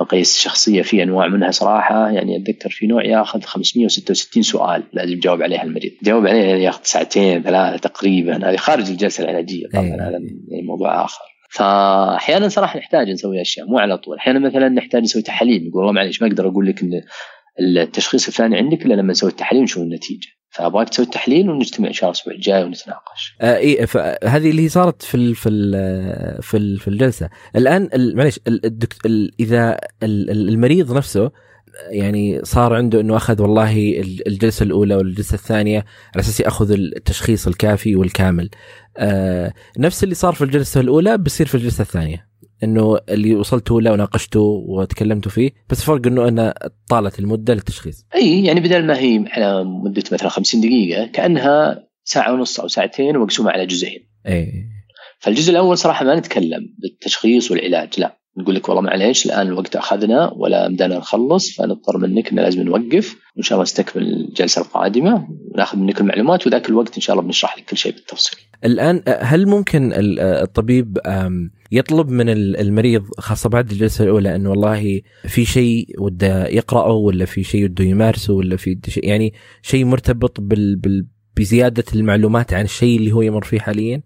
مقاييس الشخصيه في أنواع منها صراحة يعني أتذكر في نوع ياخذ 566 سؤال لازم يجاوب عليها المريض. يجاوب عليها يعني ياخذ ساعتين ثلاثة تقريبا هذه خارج الجلسة العلاجية طبعا هذا يعني موضوع آخر. فاحيانا صراحة نحتاج نسوي أشياء مو على طول. أحيانا مثلا نحتاج نسوي تحاليل نقول والله معليش ما أقدر أقول لك إن التشخيص الفلاني عندك إلا لما نسوي التحاليل ونشوف النتيجة. فأبغاك تسوي التحليل ونجتمع إن شاء الله الأسبوع الجاي ونتناقش. آه اي فهذه اللي صارت في ال في ال في ال في الجلسة، الآن معليش إذا المريض نفسه يعني صار عنده إنه أخذ والله الجلسة الأولى والجلسة الثانية على أساس يأخذ التشخيص الكافي والكامل. آه نفس اللي صار في الجلسة الأولى بيصير في الجلسة الثانية. إنه اللي وصلتوا له وناقشته وتكلمتوا فيه بس فرق إنه أنا طالت المدة للتشخيص. أي يعني بدل ما هي على مدة مثلا 50 دقيقة كأنها ساعة ونص أو ساعتين ومقسومة على جزئين. اي فالجزء الأول صراحة ما نتكلم بالتشخيص والعلاج لا. نقول لك والله معليش الآن الوقت أخذنا ولا بدنا نخلص فنضطر منك إن لازم نوقف وإن شاء الله نستكمل الجلسة القادمة ونأخذ منك المعلومات وذاك الوقت إن شاء الله بنشرح لك كل شيء بالتفصيل. الآن هل ممكن الطبيب يطلب من المريض خاصة بعد الجلسة الأولى انه والله في شيء وده يقرأه ولا في شيء وده يمارسه ولا في شيء يعني شيء مرتبط بال, بزيادة المعلومات عن الشيء اللي هو يمر فيه حاليا؟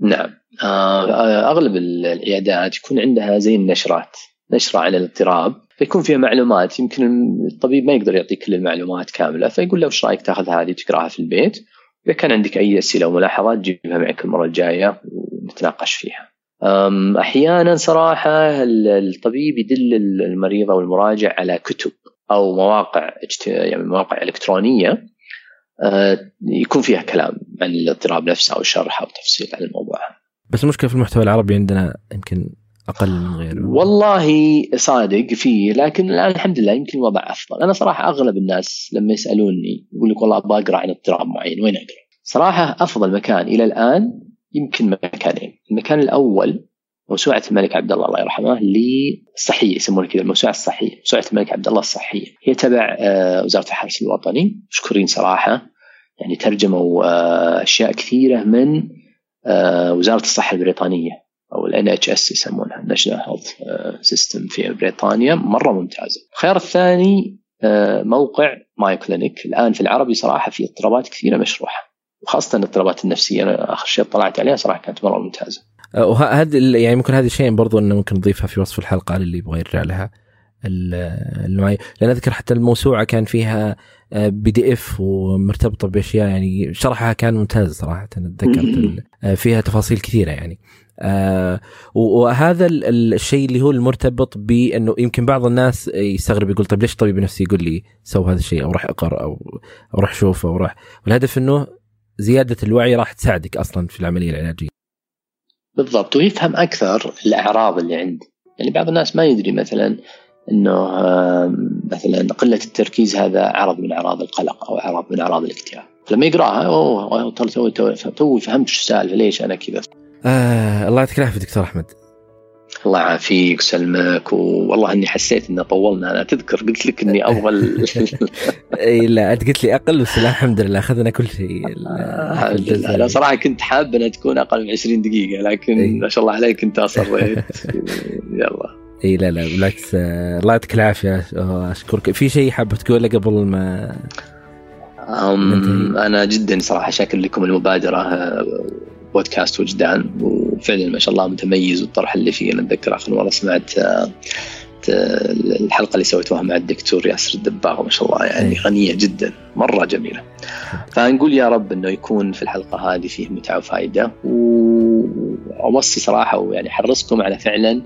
نعم أغلب العيادات يكون عندها زي النشرات نشرة عن الاضطراب فيكون فيها معلومات يمكن الطبيب ما يقدر يعطيك كل المعلومات كاملة فيقول له وش رأيك تأخذ هذه وتقراها في البيت إذا كان عندك أي أسئلة وملاحظات جيبها معك المرة الجاية ونتناقش فيها. أحيانا صراحة الطبيب يدل المريض أو المراجع على كتب أو مواقع يعني مواقع إلكترونية آه، يكون فيها كلام عن الاضطراب نفسه أو شرح أو تفصيل عن الموضوع. بس المشكلة في المحتوى العربي عندنا يمكن أقل من غيره. والله صادق فيه لكن الآن الحمد لله يمكن الوضع أفضل. أنا صراحة أغلب الناس لما يسألوني يقول لك والله أبغى أقرأ عن اضطراب معين وين أقرأ؟ صراحة أفضل مكان إلى الآن يمكن مكانين. المكان الأول موسوعة الملك عبد الله الله يرحمه للصحية يسمونها كذا الموسوعة الصحية موسوعة الملك عبد الله الصحية هي تبع آه، وزارة الحرس الوطني. مشكورين صراحة. يعني ترجموا آه، أشياء كثيرة من وزارة الصحة البريطانية أو ال NHS يسمونها national health system في بريطانيا مرة ممتازة. الخيار الثاني آه، موقع Mayo Clinic الآن في العربي صراحة في اضطرابات كثيرة مشروحة وخاصة الاضطرابات النفسية أنا آخر شيء طلعت عليها صراحة كانت مرة ممتازة. آه، وهذا يعني ممكن هذه الشيء برضو إنه ممكن نضيفها في وصف الحلقة للي يبغى يرجع لها. النوعية. لأن أذكر حتى الموسوعة كان فيها PDF ومرتبطة بأشياء يعني شرحها كان ممتاز صراحة اتذكر آه، فيها تفاصيل كثيرة يعني. آه وهذا الشيء اللي هو المرتبط بأنه يمكن بعض الناس يستغرب يقول طيب ليش طبيب نفسي يقول لي سوي هذا الشيء أو روح اقرا أو أو روح شوف أو روح والهدف إنه زيادة الوعي راح تساعدك أصلا في العملية العلاجية. بالضبط ويفهم أكثر الأعراض اللي عنده يعني بعض الناس ما يدري مثلا إنه مثلا قلة التركيز هذا عرض من أعراض القلق أو عرض من أعراض الاكتئاب. لما يقرأها أوه تو تو تو فهمت إيش السالفة ليش أنا كذا؟ آه الله يعطيك العافية دكتور أحمد. الله يعافيك ويسلمك والله إني حسيت إنه طولنا. أنا تذكر قلت لك إني أبغى إي لا أنت قلت لي أقل بس الحمد لله أخذنا كل شيء. الحمد لله. أنا صراحة كنت حاب إنها تكون أقل من 20 دقيقة لكن ما شاء الله عليك أنت أصريت. يلا. اي لا لا بالعكس آه، الله يعطيك العافية. أشكرك. في شيء حابب تقوله قبل ما أم أنا جدا صراحة شاكر لكم المبادرة آه، بودكاست وجدان. وفعلا ما شاء الله متميز والطرح اللي فيه. أنا أتذكر آخر مرة سمعت آه، الحلقة اللي سويتوها مع الدكتور ياسر الدباغ ما شاء الله يعني غنية جدا مرة جميلة. فنقول يا رب إنه يكون في الحلقة هذه فيه متعة وفائده وأوصي صراحة ويعني حرصكم على فعلا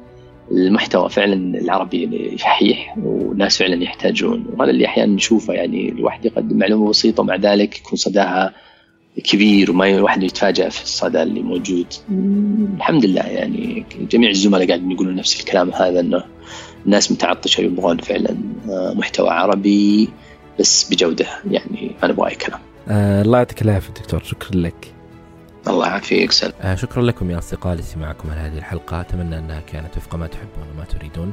المحتوى فعلا العربي صحيح والناس فعلا يحتاجون وهذا اللي أحيانا نشوفه يعني الواحد يقدم معلومة بسيطة ومع ذلك يكون صداها كبير وما الواحد يتفاجأ في الصدى اللي موجود الحمد لله يعني جميع الزملاء قاعدين يقولون نفس الكلام هذا إنه الناس متعطشة يبغون فعلا آه، محتوى عربي بس بجودة يعني ما نبغى أي كلام. آه الله يعطيك العافية دكتور شكرا لك. الله يعافيك سلام. آه شكرا لكم يا أصدقاء لاستماعكم لهذه الحلقة. أتمنى أنها كانت وفق ما تحبون وما تريدون.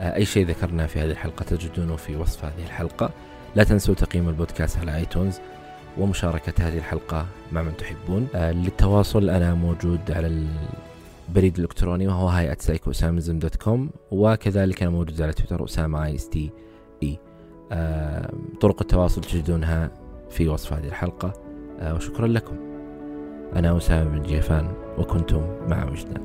آه أي شيء ذكرنا في هذه الحلقة تجدونه في وصف هذه الحلقة. لا تنسوا تقييم البودكاست على iTunes ومشاركة هذه الحلقة مع من تحبون. آه، للتواصل أنا موجود على البريد الإلكتروني وهو hi dot com وكذلك أنا موجود على تويتر أسامة A S T E طرق التواصل تجدونها في وصف هذه الحلقة. آه، وشكرا لكم. أنا أسامة بن جيفان وكنتم مع وجدان.